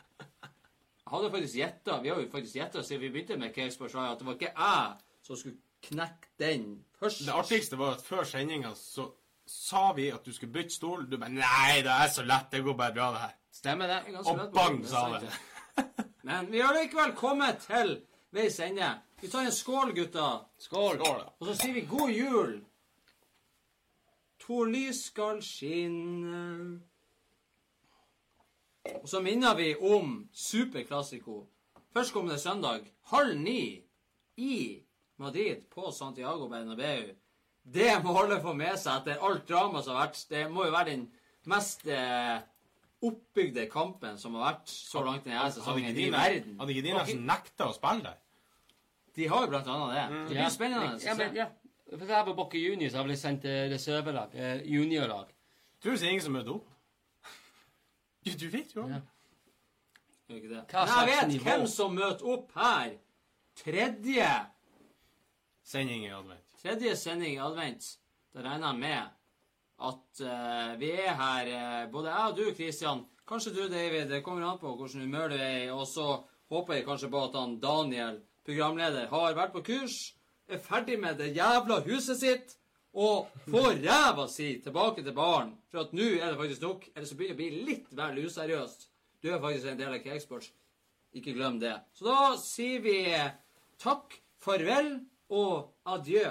S2: Jeg hadde faktisk gjetta Vi har jo faktisk gjetta siden vi begynte med Cave Shire, at det var ikke jeg som skulle knekke den først.
S3: Det artigste var at før sendinga så sa vi at du skulle bytte stol. Du bare Nei, det er så lett. Det går bare bra, det her.
S4: Stemmer det?
S2: Ganske
S3: Og
S2: lett Og
S3: bang, sa det.
S2: Men vi har likevel kommet til veis ende. Vi tar en skål, gutta.
S4: Skål.
S3: Skål.
S2: Og så sier vi god jul. To lys skal skinne. Og så minner vi om Superklassiko. Førstkommende søndag halv ni i Madrid på Santiago Bernabeu. Det må alle få med seg etter alt drama som har vært. Det må jo være den mest eh, oppbygde kampen som har vært så langt denne sesongen i verden.
S3: hadde ikke de nesten nekta å spille der?
S2: De har jo blant annet det. Det blir spennende.
S4: Ja, men, ja. For jeg var Bokke Junior, så har vi sendt eh, reservelag. Eh, juniorlag.
S3: Tror du det er ingen som møter opp? Du, du vet jo
S4: Ja.
S2: Gjør ikke det.
S4: Hva
S2: Men jeg vet
S4: nivå?
S2: hvem som møter opp her. Tredje,
S3: Sending i advent.
S2: tredje sending i advent. Da regner jeg med at uh, vi er her, uh, både jeg og du, Kristian. Kanskje du, David. Det kommer an på hvordan humør du er i. Og så håper jeg kanskje på at han Daniel, programleder, har vært på kurs. er ferdig med det jævla huset sitt og får ræva si tilbake til baren, for at nå er det faktisk nok, eller så begynner det å bli litt vel useriøst. Du er faktisk en del av Cakesports. Ikke glem det. Så da sier vi takk, farvel og adjø.